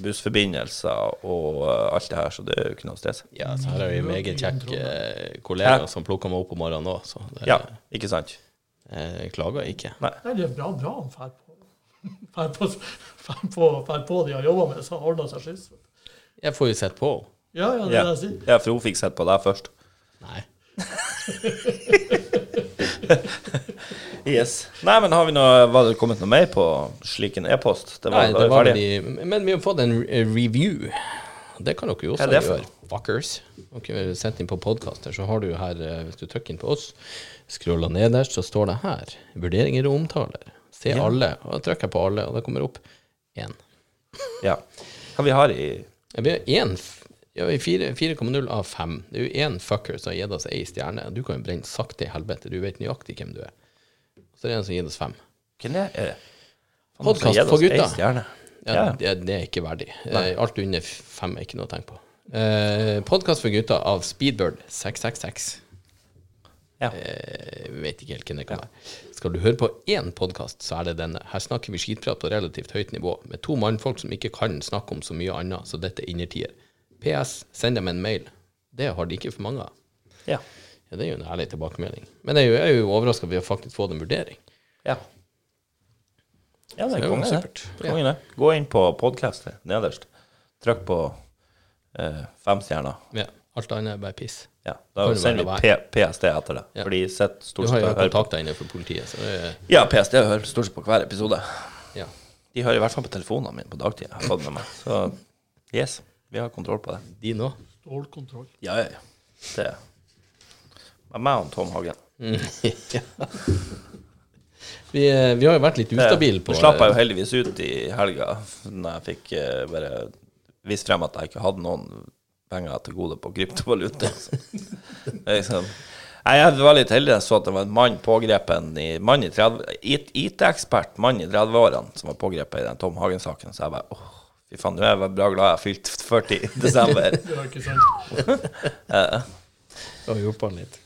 bussforbindelser og uh, alt det her, så det er jo ikke noe stress. Ja, så her har vi meget kjekke eh, som plukker meg opp om morgenen òg, så det, Ja, ikke sant? jeg klager ikke. Nei, det er bra, bra han drar på. Fær på, fær på, fær på de har jobba med, så ordner seg skyss. Jeg får jo sett på. Ja, ja, det er det jeg sier. ja for hun fikk sett på deg først. Nei. Yes. Nei, men har vi noe, var det kommet noe mer på slik en e-post? Det var, Nei, det var de, men vi har fått en review. Det kan dere jo også gjøre. Fuckers. Dere har sendt inn på podkaster, så har du her, eh, hvis du trykker inn på oss, scroller nederst, så står det her vurderinger og omtaler. Se Ja. alle. Og da trykker jeg på alle, og det kommer opp én. Ja. Hva vi har i Vi har én ja, vi har fire- 4,0 av 5. Det er jo én fucker som har gitt oss ei stjerne. Du kan jo brenne sakte i helvete. Du vet nøyaktig hvem du er. Så det er en som har gitt oss fem. Hvem er det? Podkast Podcast for gutta. Ja, Ja. Det, det er ikke verdig. Nei. Alt under fem er ikke noe å tenke på. Eh, Podkast for gutta av Speedbird 666. Ja. Eh, vet ikke helt hvem det kan være. Skal du høre på én podkast, så er det denne. Her snakker vi skitprat på relativt høyt nivå, med to mannfolk som ikke kan snakke om så mye annet, så dette er innertier. PS, send dem en mail. Det har de ikke for mange av. Ja. Ja, det er jo en ærlig tilbakemelding. Men jeg er jo, jo overraska over at vi har faktisk fått en vurdering. Ja. Ja, det er jo konge, det. Gå inn på podkast nederst. Trykk på eh, fem stjerner. Ja, alt annet er bare piss. Ja, da sender vi PST etter det. Ja. For de sitter Du stort har sett jo og hører på. kontakta inne for politiet, så det er Ja, PST hører stort sett på hver episode. Ja. De hører i hvert fall på telefonene mine på dagtid. Jeg har fått med meg. Så yes, vi har kontroll på det. De nå? Stålkontroll. Ja, ja, ja. Det er meg og Tom Hagen. ja. vi, eh, vi har jo vært litt ustabile på Det slapp jeg jo heldigvis ut i helga, når jeg fikk eh, bare vist frem at jeg ikke hadde noen penger til gode på kryptovaluta. Liksom, Nei, jeg var litt heldig jeg så at det var en mann pågrepen i mann i 30 IT-ekspert, mann i 30-årene, som var pågrepet i den Tom Hagen-saken. Så jeg bare åh, fy faen, nå er jeg bra glad jeg har fylt 40 i desember. Det var ikke sant. Litt.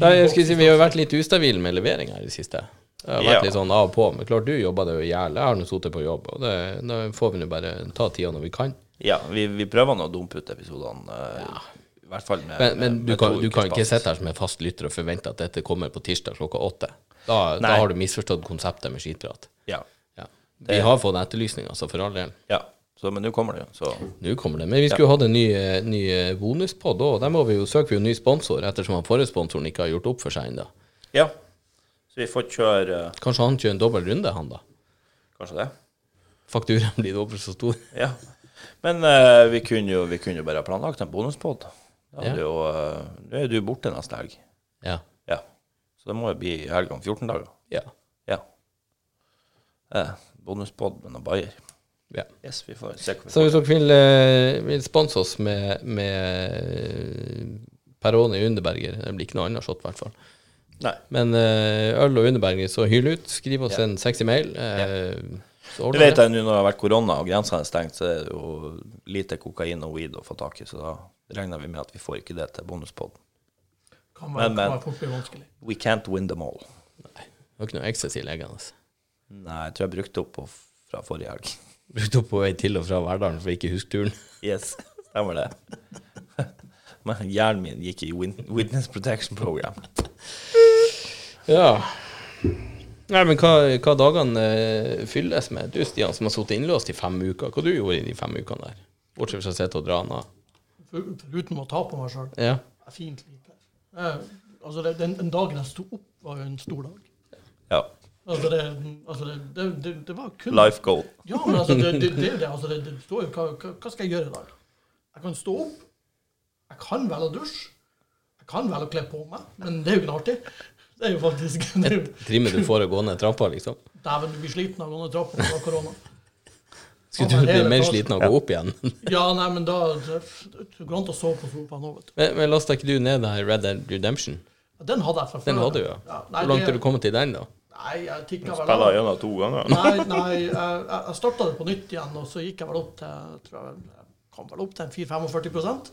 Nei, jeg skulle si, Vi har vært litt ustabile med leveringa i det siste. Det har vært Ja. litt sånn av og på. Men klart, du jobber det jo i hjel. Jeg har nå sittet på jobb, og det, da får vi nå bare ta tida når vi kan. Ja, vi, vi prøver nå å dumpe ut episodene. Ja. I hvert fall med Men, men med- du, med kan, du kan ikke sitte her som en fast lytter og forvente at dette kommer på tirsdag klokka åtte. Da, da har du misforstått konseptet med skitprat. Ja. Ja. Vi har fått etterlysninger, så for all del. ja. Så, men nå kommer det jo, så Nå kommer det. Men vi skulle hatt en ny, ny eh, bonuspod òg. Der må vi jo søke vi jo ny sponsor, ettersom han forrige sponsoren ikke har gjort opp for seg ennå. Ja. Så vi får kjøre uh... Kanskje han kjører en dobbel runde, han da. Kanskje det. Fakturaen blir dobbelt så stor. Ja. Men uh, vi, kunne jo, vi kunne jo bare ha planlagt en bonuspod. Ja. jo, eh, Nå er du borte neste helg. Ja. Ja. Så det må jo bli helg om 14 dager. Ja. Ja. Eh, bonuspod med noen bayer. Ja. Yes, vi får se hva vi Så får. hvis dere vil, eh, vil sponse oss med, med eh, Peroni Underberger Det blir ikke noe annet shot, i hvert fall. Nei. Men eh, øl og Underberger, så hyl ut. Skriv oss Ja. en sexy mail. Ja. Så Det vet jeg nå når det har vært korona og grensene er stengt, så er det jo lite kokain og weed å få tak i, så da regner vi med at vi får ikke det til bonuspod. Kan være, Men, men. kan være. We can't win them all. Det var ikke noe ecstasy liggende. Nei, jeg tror jeg brukte opp på fra forrige helg. Brukte opp på vei til og fra Verdalen for ikke å huske turen. Yes, stemmer det. Men hjernen min gikk i Witness Protection Program. Ja. Nei, men hva, hva dagene eh, fylles med? Du, Stian, som har sittet innlåst i fem uker. Hva du gjorde i de fem ukene der? Bortsett fra å sitte og dra den av. For- Foruten å ta på meg sjøl. Ja. Fint lite. Eh, altså, den, den dagen jeg sto opp, var jo en stor dag. Ja. Altså, det, altså det, det, det, det var kun Life goal. Ja, men altså, det, det, det, det, altså, det, det står jo hva, hva, skal jeg gjøre i dag? Jeg kan stå opp. Jeg kan velge å dusje. Jeg kan velge å kle på meg, men det er jo ikke noe artig. Det er jo faktisk er Trimmer du for å gå ned trappa, liksom? Dæven, du blir sliten av å gå ned trappa av korona. Skulle du bli mer sliten av å gå opp igjen? Ja, nei, men da Det går an å sove på sofaen òg, vet du. Men, men lasta ikke du ned der Red Dead Redemption? Ja, Den hadde jeg fra før. Den hadde du, ja. Ja, nei, Hvor langt er du kommet til den, da? Nei, jeg tikka vel Spiller av. gjennom to ganger. Nei, nei, jeg, jeg starta det på nytt igjen, og så gikk jeg vel opp til jeg tror jeg, jeg kom vel opp til 4-45%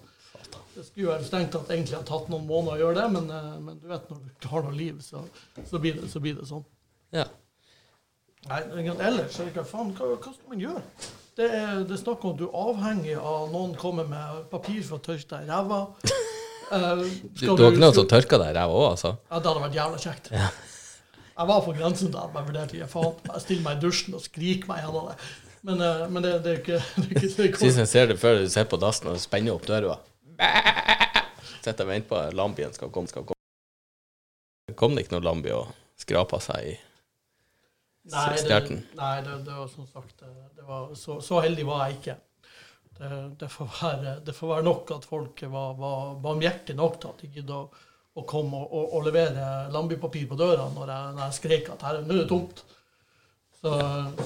Det skulle jo strengt tatt egentlig ha tatt noen måneder å gjøre det, men, eh, men du vet når du ikke har noe liv, så, så, blir, det, så blir det sånn. Ja. Nei, ellers er det ikke faen, hva, hva skal man gjøre? Det er, det er snakk om at du er avhengig av noen kommer med papir for å tørke deg i ræva. Uh, Du, du har ikke noen som tørker deg i ræva òg, altså? Ja, det hadde vært jævla kjekt. Jeg var på grensen til at jeg vurderte ikke faen. Jeg stiller meg i dusjen og skriker meg gjennom det. Men, eh, men det, det er ikke det er ikke det er Sist jeg ser det før du sitter på dassen og spenner opp døra. Sitter og venter på at lambien skal komme. Skal komme. Kom det ikke noe lambi og skrapa seg i Nei, stjerten? nei det, det var som sagt det, det var, så, så heldig var jeg ikke. Det, det, får være, det får være nok at folk var, var barmhjertige nok til at de gidder å, å komme og, og, og levere landbypapir på døra når jeg, når jeg skrek at her, nå er det tomt. Så,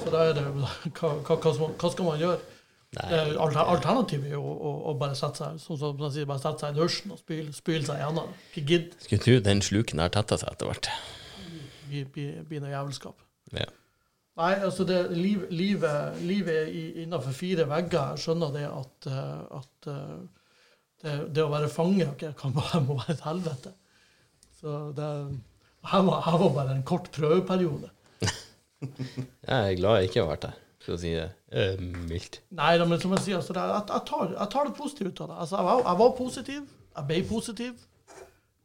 så da er det hva, hva, hva, skal man- gjøre? Eh, alter- Alternativet er jo å, å, bare sette seg som, som sier, bare sette seg i dusjen og spyle, spyle seg gjennom. Ikke gidd. Skulle tro den sluken har tetta seg etter hvert. Blir bli, bli noe jævelskap. Ja. Nei, altså det, liv, livet, livet innenfor fire vegger, jeg skjønner det at, eh, at eh, det, det å være fange okay, kan bare, må være et helvete. Så det her var, her var bare en kort prøveperiode. Jeg er glad jeg ikke har vært der, for å si det eh, mildt. Nei, da, men som jeg sier, altså, det, jeg, jeg, tar, jeg tar det positive ut av det. Altså, jeg, var, jeg var positiv. Jeg ble positiv.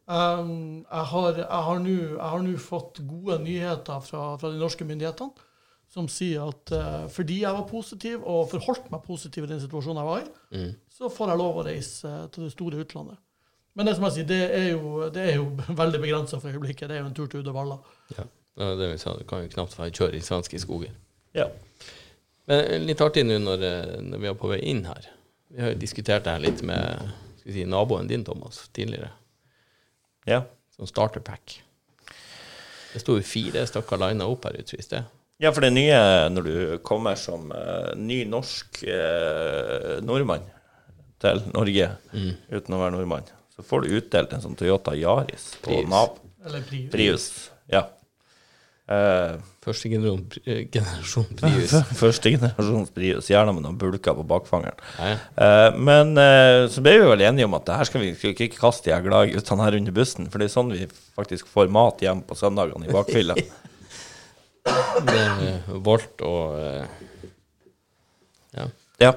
Um, jeg har nå fått gode nyheter fra, fra de norske myndighetene som sier at uh, fordi jeg var positiv og forholdt meg positiv i den situasjonen jeg var i, så får jeg lov å reise uh, til det store utlandet. Men det som jeg sier, det er jo, det er jo veldig begrensa for øyeblikket. Det er jo en tur til Uddevalla. Ja. Det var det vi sa, du kan jo knapt være kjøre i svenske skoger. Ja. Men eh, litt artig nå når, når vi er på vei inn her. Vi har jo diskutert det her litt med skal vi si, naboen din, Thomas, tidligere. ja. Som starterpack. Det sto jo fire stykker lina opp her ute, i det? Ja, for det nye når du kommer som uh, ny norsk uh, nordmann til Norge uten å være nordmann, så får du utdelt en sånn Toyota Yaris på Prius. Nav. Eller Prius. Prius. Ja. Uh, Første generasjon, generasjon Prius. Første generasjons Prius, gjerne med noen bulker på bakfangeren. Ja, ja. Eh, men så ble vi vel enige om at det her skal vi ikke kaste de glade guttene her under bussen, for det er sånn vi faktisk får mat hjem på søndagene i bakfylla. Det Volt og eh, Ja. ja.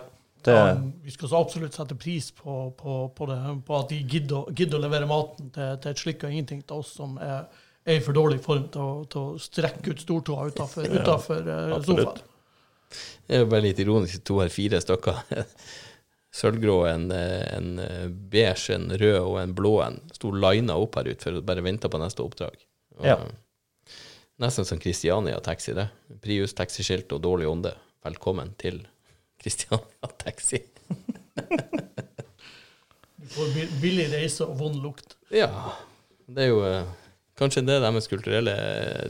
Ja, vi skal så absolutt sette pris på, på, på, det, på at de gidder, gidder å levere maten til, til et slikk og ingenting til oss som er, er i for dårlig form til å, til å strekke ut stortåa utafor Ja, sofaen. absolutt. Det er jo bare litt ironisk, to her fire stykker. Sølvgrå, en, eh, en eh, beige, en rød og en blå en. Sto lina opp her ute for å bare vente på neste oppdrag. Og, Ja. Nesten som Kristiania Taxi, det. Prius taxiskilt og dårlig ånde. Velkommen til Kristiania Taxi. Du får billig reise og vond lukt. Ja, det er jo eh, kanskje det deres kulturelle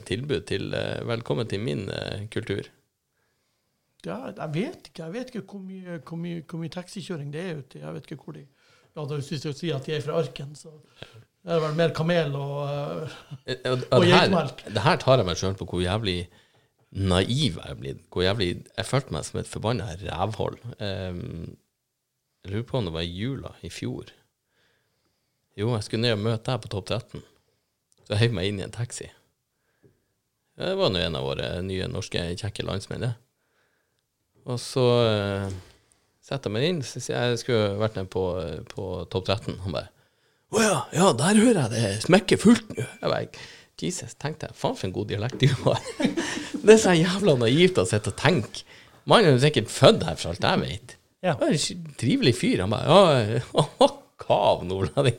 tilbud til eh, Velkommen til min eh, kultur. Ja, jeg vet ikke jeg vet ikke hvor mye, hvor mye, hvor mye taxikjøring det er ute. Jeg vet ikke hvor de ja, da Hvis å sier at de er fra Arken, så det er det vel mer kamel og eh, Og, geitmelk. det her tar jeg meg sjøl på hvor jævlig naiv jeg er blitt. Hvor jævlig Jeg følte meg som et forbanna rævhold. Um, jeg lurer på om det var i jula i fjor. Jo, jeg skulle ned og møte deg på Topp 13. Så jeg heiv meg inn i en taxi. Det var nå en av våre nye norske kjekke landsmenn, det. Og så uh, setter jeg meg inn, så sier jeg jeg skulle vært nede på, på Topp 13. Han bare å ja, ja, der hører jeg det smekker fullt nå. Jeg bare, Jesus, tenkte jeg, faen for en god dialekt du har. det er så jævla naivt å sitte og tenke. Mannen er jo sikkert født her, for alt jeg vet. Ja. En trivelig fyr. Han bare, ja, kav nordlending.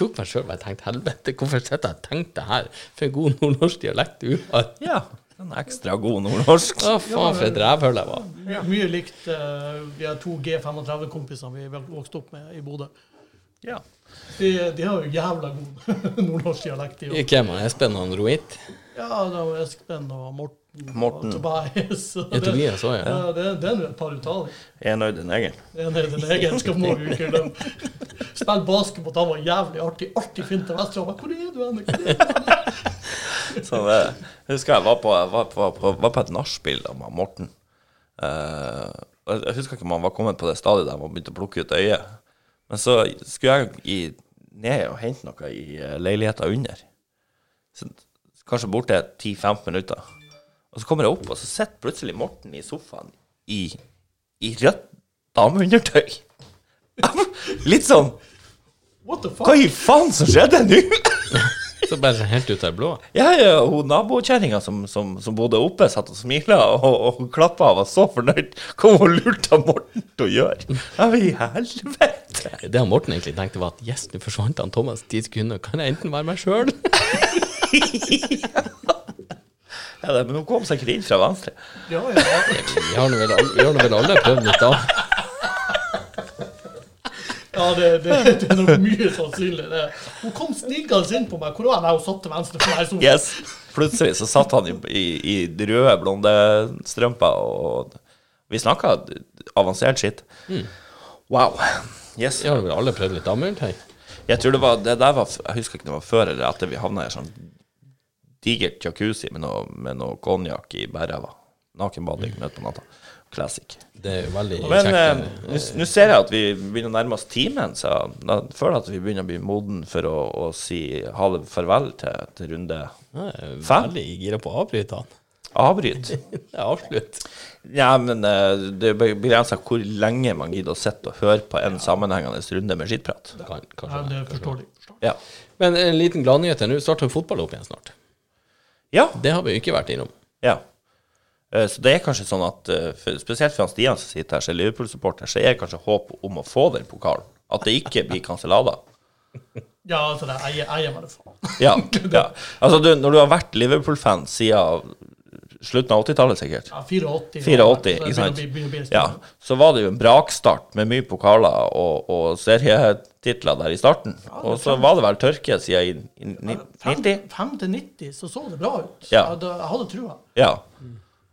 Tok meg sjøl og tenkte, helvete, hvorfor sitter jeg og tenker det her? For en god nordnorsk dialekt du har. ja. En ekstra god nordnorsk. Å, faen for et rævhull jeg var. Ja. mye likt uh, de har to G35-kompisene vi vokste opp med i Bodø. Ja. De, de har jo jævla god nordnorsk dialekt. Hvem er Espen og Roit? Ja, det var Espen og Morten. Morten. Og Tobias. Ja, det- Tobias også, ja. Ja, det, det er nå et par uttaler. Enøyd en egen. En er egen skal må vi ikke glemme. Spill basketball, han var jævlig artig. Artig fint til Vesterålen. Hvor er du hen? Hvor er du?» Så det, jeg husker jeg var på, var på, på, var på et nachspiel med Morten. Uh, jeg husker ikke om han var kommet på det stadiet der han begynte å plukke ut øyet. Men så skulle jeg i, ned og hente noe i uh, leiligheta under. Så, kanskje borte 10-15 minutter. Og så kommer jeg opp, og så sitter plutselig Morten i sofaen i, i rødt dameundertøy. Litt sånn What the Hva i faen som skjedde nå? Så bare så helt ut av det blå. Ja, ja, hun nabokjerringa som, som, som bodde oppe, satt og smila og, og klappa og var så fornøyd. Hva hun lurte Morten til å gjøre? Ja, men i helvete! Det han Morten egentlig tenkte var at yes, nå forsvant han Thomas ti sekunder, kan jeg enten være meg sjøl? Ja, men hun kom sikkert inn fra venstre. Ja, ja. Vi har nå vel, alle- vi har nå vel alle prøvd litt da. Ja det, det, det er nok mye sannsynlig. Det. Hun kom snikende inn på meg. Hvor var jeg? Hun satt til venstre for meg. Yes. Plutselig så satt han i, i, i røde, blonde strømper, og vi snakka avansert skitt. Wow. Yes. Vi har alle prøvd litt dameundertøy. Jeg tror det var det der var, Jeg husker ikke om det var før eller etter vi havna i sånn digert jacuzzi med noe, med noe konjakk i bærræva. Nakenbading midt på natta. Classic. Det er jo veldig Men eh, kjekt. nå nå ser jeg at vi begynner å nærme oss timen, så jeg føler at vi begynner å bli moden for å, å si ha det farvel til, til runde Jeg er fem. veldig gira på å avbryte han. avbryt. Det avslutt. Ja, men eh, det er begrensa hvor lenge man gidder å sitte og høre på en sammenhengende runde med skittprat. Kan, Ja, det forstår forståelig. Ja. Men en liten gladnyhet. Nå starter fotball opp igjen snart. ja. Det har vi jo ikke vært innom. Ja. Eh, Så det er kanskje sånn at, eh, spesielt for han Stian som sitter her, som er Liverpool-supporter, så er det kanskje håp om å få den pokalen. At det ikke blir kansellada. Ja, altså, det eier, eier meg det for. Ja, ja. Altså, du, når du har vært Liverpool-fan siden slutten av 80-tallet, sikkert, Ja, 84. 84, så ikke sant? begynner ja, så var det jo en brakstart med mye pokaler og, og serietitler der i starten. Og så var det vel tørke siden i, i 90. 5 til 90 så så det bra ut. Ja. Jeg, jeg hadde trua. Ja.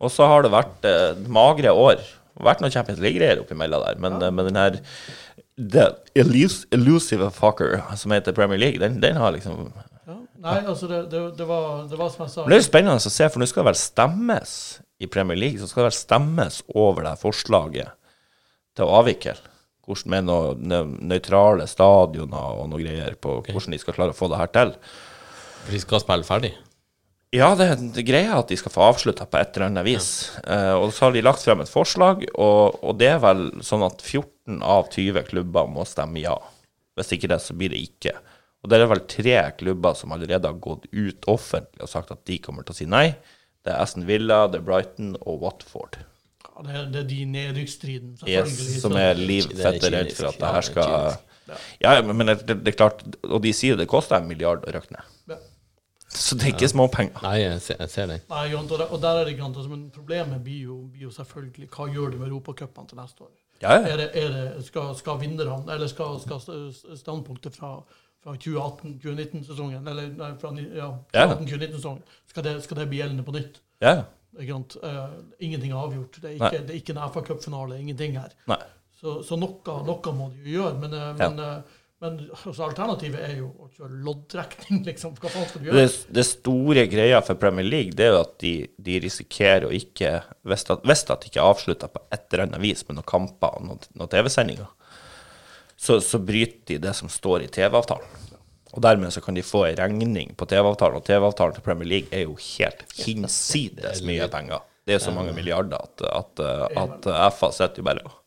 Og så har det vært eh, magre år. Det har vært noen Champions League-greier oppimellom der, men, ja. men den her The elus- elusive fucker som heter Premier League, den, den har liksom Ja. Nei, altså, det, det, det, var, det var som jeg sa det er jo spennende å se, for nå skal det vel stemmes i Premier League. Så skal det vel stemmes over det forslaget til å avvikle. Hvordan med noen nø- nøytrale stadioner og noe greier på hvordan de skal klare å få det her til. For de skal spille ferdig. Ja, det, er greia at de skal få avslutta på et eller annet vis. Eh, og så har de lagt frem et forslag, og, og det er vel sånn at 14 av 20 klubber må stemme ja. Hvis ikke det, så blir det ikke. Og det er vel tre klubber som allerede har gått ut offentlig og sagt at de kommer til å si nei. Det er Aston Villa, det er Brighton og Watford. ja, det, er- det er de nedrykksstriden, Yes, som er liv er fette redd for at det her er skal. Ja, ja, men det, det er klart Og de sier det koster en milliard å røkne. Ja. Så det er ikke små penger? Nei, jeg ser, jeg ser det. Nei, og, der, og der er det ikke annet. Altså, men problemet blir jo, blir jo selvfølgelig hva gjør du med europacupene til neste år? Ja, ja. Er det, er det, skal, skal vinnerne, eller skal, skal standpunktet fra, fra 2018-2019-sesongen, eller nei, fra ja, Ja. 2018-2019-sesongen, skal, det- skal det bli gjeldende på nytt? Ja, Ikke sant? Uh, ingenting er avgjort. Det er ikke, det er ikke en FA-cupfinale, ingenting her. nei. Så, så noe, noe må de jo gjøre. Men, uh, Ja. men, eh, men altså, alternativet er jo å kjøre loddtrekning, liksom. Hva faen skal du gjøre? det store greia for Premier League det er jo at de, de risikerer å ikke Hvis at, at de ikke avslutter på et eller annet vis med noen kamper og noen, noen TV-sendinger, så, så bryter de det som står i TV-avtalen. Og dermed så kan de få en regning på TV-avtalen, og TV-avtalen til Premier League er jo helt hinsides mye penger. Det er så mange milliarder at, at, at, at FA sitter jo bare og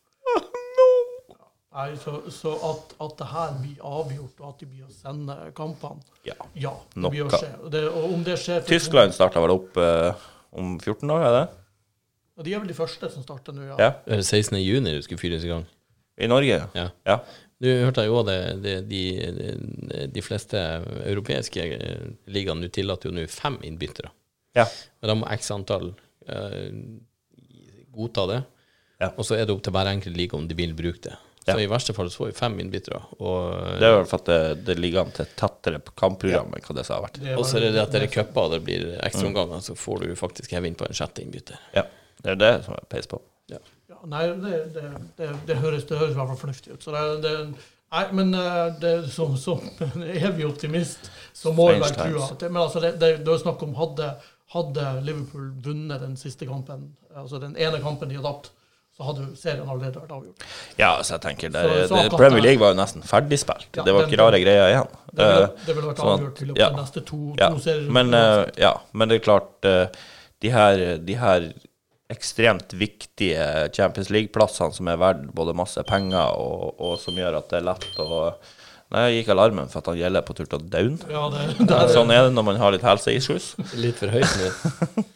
Nei, så, så at, at det her blir avgjort, og at de blir å sende kampene Ja. Ja, det Noe. blir å skje. Det, og om det skjer for- Tyskland starta vel opp eh, om 14 dager, er det? Ja, De er vel de første som starter nå, ja. Ja. Er det 16. juni du skulle fyres i gang? I Norge? Ja. ja. Du hørte jo også det, det de, de, de fleste europeiske eh, ligaene nå tillater jo nå fem innbyttere. Ja. Men da må x antall eh, godta det. Ja. Og så er det opp til hver enkelt liga om de vil bruke det. Så i verste fall så får vi fem innbyttere. Det er vel for at det, det ligger an til et tettere kampprogram enn hva det har vært. Og så er det det at det er cuper og det blir ekstraomganger, så får du faktisk heve inn på en sjette innbytter. Ja, det er det som er peis på. Ja, nei, det, det, det, det, høres, det høres i hvert fall fornuftig ut. Så det, det, nei, men eh, det, som, som en evig optimist, så må jeg vel tro at Men altså, det, det, det er snakk om hadde, hadde Liverpool vunnet den siste kampen, altså den ene kampen de hadde tapt, så hadde serien allerede vært avgjort. Ja, så jeg tenker det, Så- så det, akkurat Premier League var jo nesten ferdigspilt. Ja, det var den- ikke rare greier igjen. Det ville, Eh, det ville vært sånn avgjort i løpet ja. av neste to, ja. to serier. Men, eh, ja, men det er klart eh, de her, de her ekstremt viktige Champions League-plassene som er verdt både masse penger, og, og som gjør at det er lett å Nei, jeg gikk alarmen for at han gjelder på tur til å daune. ja, Sånn er det når man har litt helseissues. Litt for høyt nå.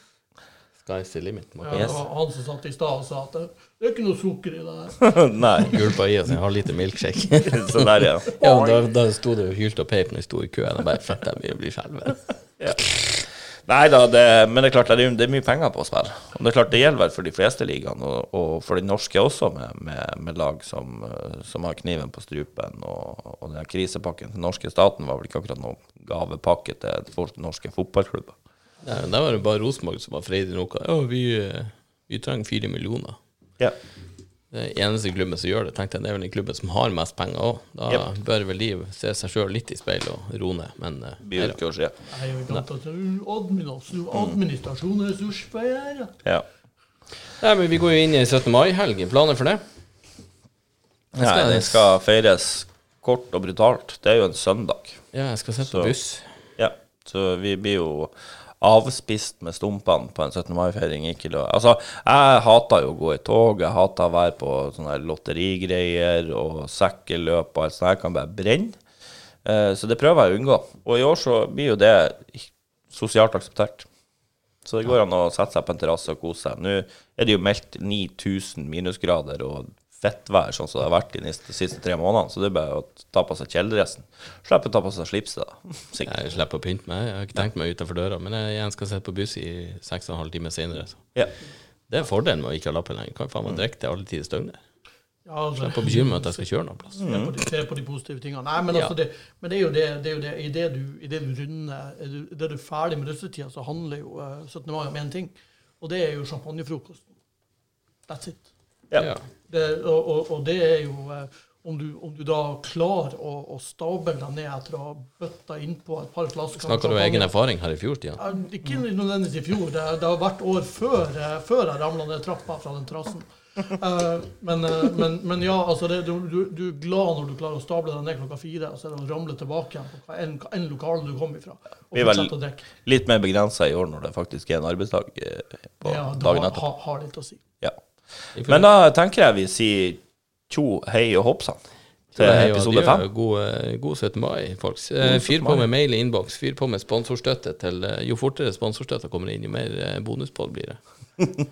Sky's the limit. ja, det var han som satt i stad og sa at det, er ikke noe sukker i det der. Nei, Gulpa i oss en halvliter milkshake. så der, ja. ja, da, da sto det og hylte og peip når vi sto i køen. Jeg bare fett, jeg blir å ja. Nei da, det, men det er klart det er, det er mye penger på spill. Og det er klart det gjelder vel for de fleste ligaene, og, og for den norske også, med, med, med lag som, som har kniven på strupen. Og, og den krisepakken til norske staten var vel ikke akkurat noen gavepakke til folk- norske fotballklubber. Ja, Der var det bare Rosenborg som var freidig nok. Ja, vi, eh, vi trenger fire millioner. Ja. Det er eneste klubben som gjør det. Tenkte jeg, Det er vel den klubben som har mest penger òg. Da Yep. bør vel de se seg sjøl litt i speilet og roe ned. Men uh, nei. Nei, vet ikke er administrasjon, administrasjon er ressursfeier. ja. Nei, men Vi går jo inn i 17. mai-helg. Planer for det? Ja, den skal feires kort og brutalt. Det er jo en søndag. Ja, jeg skal sette Så- buss. Ja, så vi blir jo avspist med stumpene på en 17. mai-feiring. Ikke lov. Altså, jeg hater jo å gå i tog, jeg hater å være på sånne lotterigreier og sekkeløp og alt sånt. Jeg kan bare brenne. Eh, så det prøver jeg å unngå. Og i år så blir jo det sosialt akseptert. Så det går an å sette seg på en terrasse og kose seg. Nå er det jo meldt 9000 minusgrader og fettvær, sånn som det har vært de siste tre månedene. Så det er bare å ta på seg kjeledressen. Slippe å ta på seg slipset, da. Sikkert. Jeg slipper å pynte meg. Jeg har ikke tenkt meg utenfor døra. Men jeg igjen skal sitte på buss i seks og en halv time senere. Så. Ja. Det er fordelen med å ikke ha lappen lenger. Kan faen meg drikke til alle tider i døgnet. Ja, altså, Slipp å bekymre meg at jeg skal kjøre noen plass. se på, de, se på de positive tingene. Nei, men, altså, Ja. det, men det er jo det, det, er jo det. I det du, i det du runder er du, det du er ferdig med russetida, så handler jo eh, 17. mai om én ting, og det er jo champagnefrokosten. That's it. Ja. Ja. Det, og, og, og det er jo eh, om, du, om du da klarer å, å stable deg ned etter å ha bøtta innpå et par flasker Snakker du av egen erfaring her i fjor, Ja, Ikke nødvendigvis i fjor. Det, det har vært år før, eh, før jeg ramla ned trappa fra den terrassen. Eh, men, men, men ja, altså det, du, du, er glad når du klarer å stable deg ned klokka fire, og så er det å ramle tilbake igjen på en enn, hva lokale du kom ifra. Og Vi er vel-. Litt mer begrensa i år når det faktisk er en arbeidsdag på Ja, dagen etter. Ja, det har litt å si. Men da tenker jeg vi sier tjo, hei og hopp sann til Hei episode fem. God, eh, god 17. mai, folks. God Fyr på med mail i innboks. Fyr på med sponsorstøtte til eh, Jo fortere sponsorstøtta kommer inn, jo mer eh, bonuspod blir det.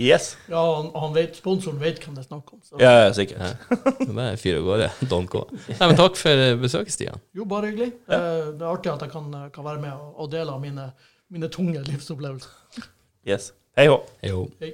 Yes. Ja, han, han vet, sponsoren vet hvem det er snakk om. Så. Ja, ja, sikkert. Ja. det er fyr av gårde. Don K. Nei, men takk for eh, besøket, Stian. Jo, bare hyggelig. Ja. Det er artig at jeg kan, kan være med og, dele av mine, mine tunge livsopplevelser. Yes. Hei hå. Jo. Hei.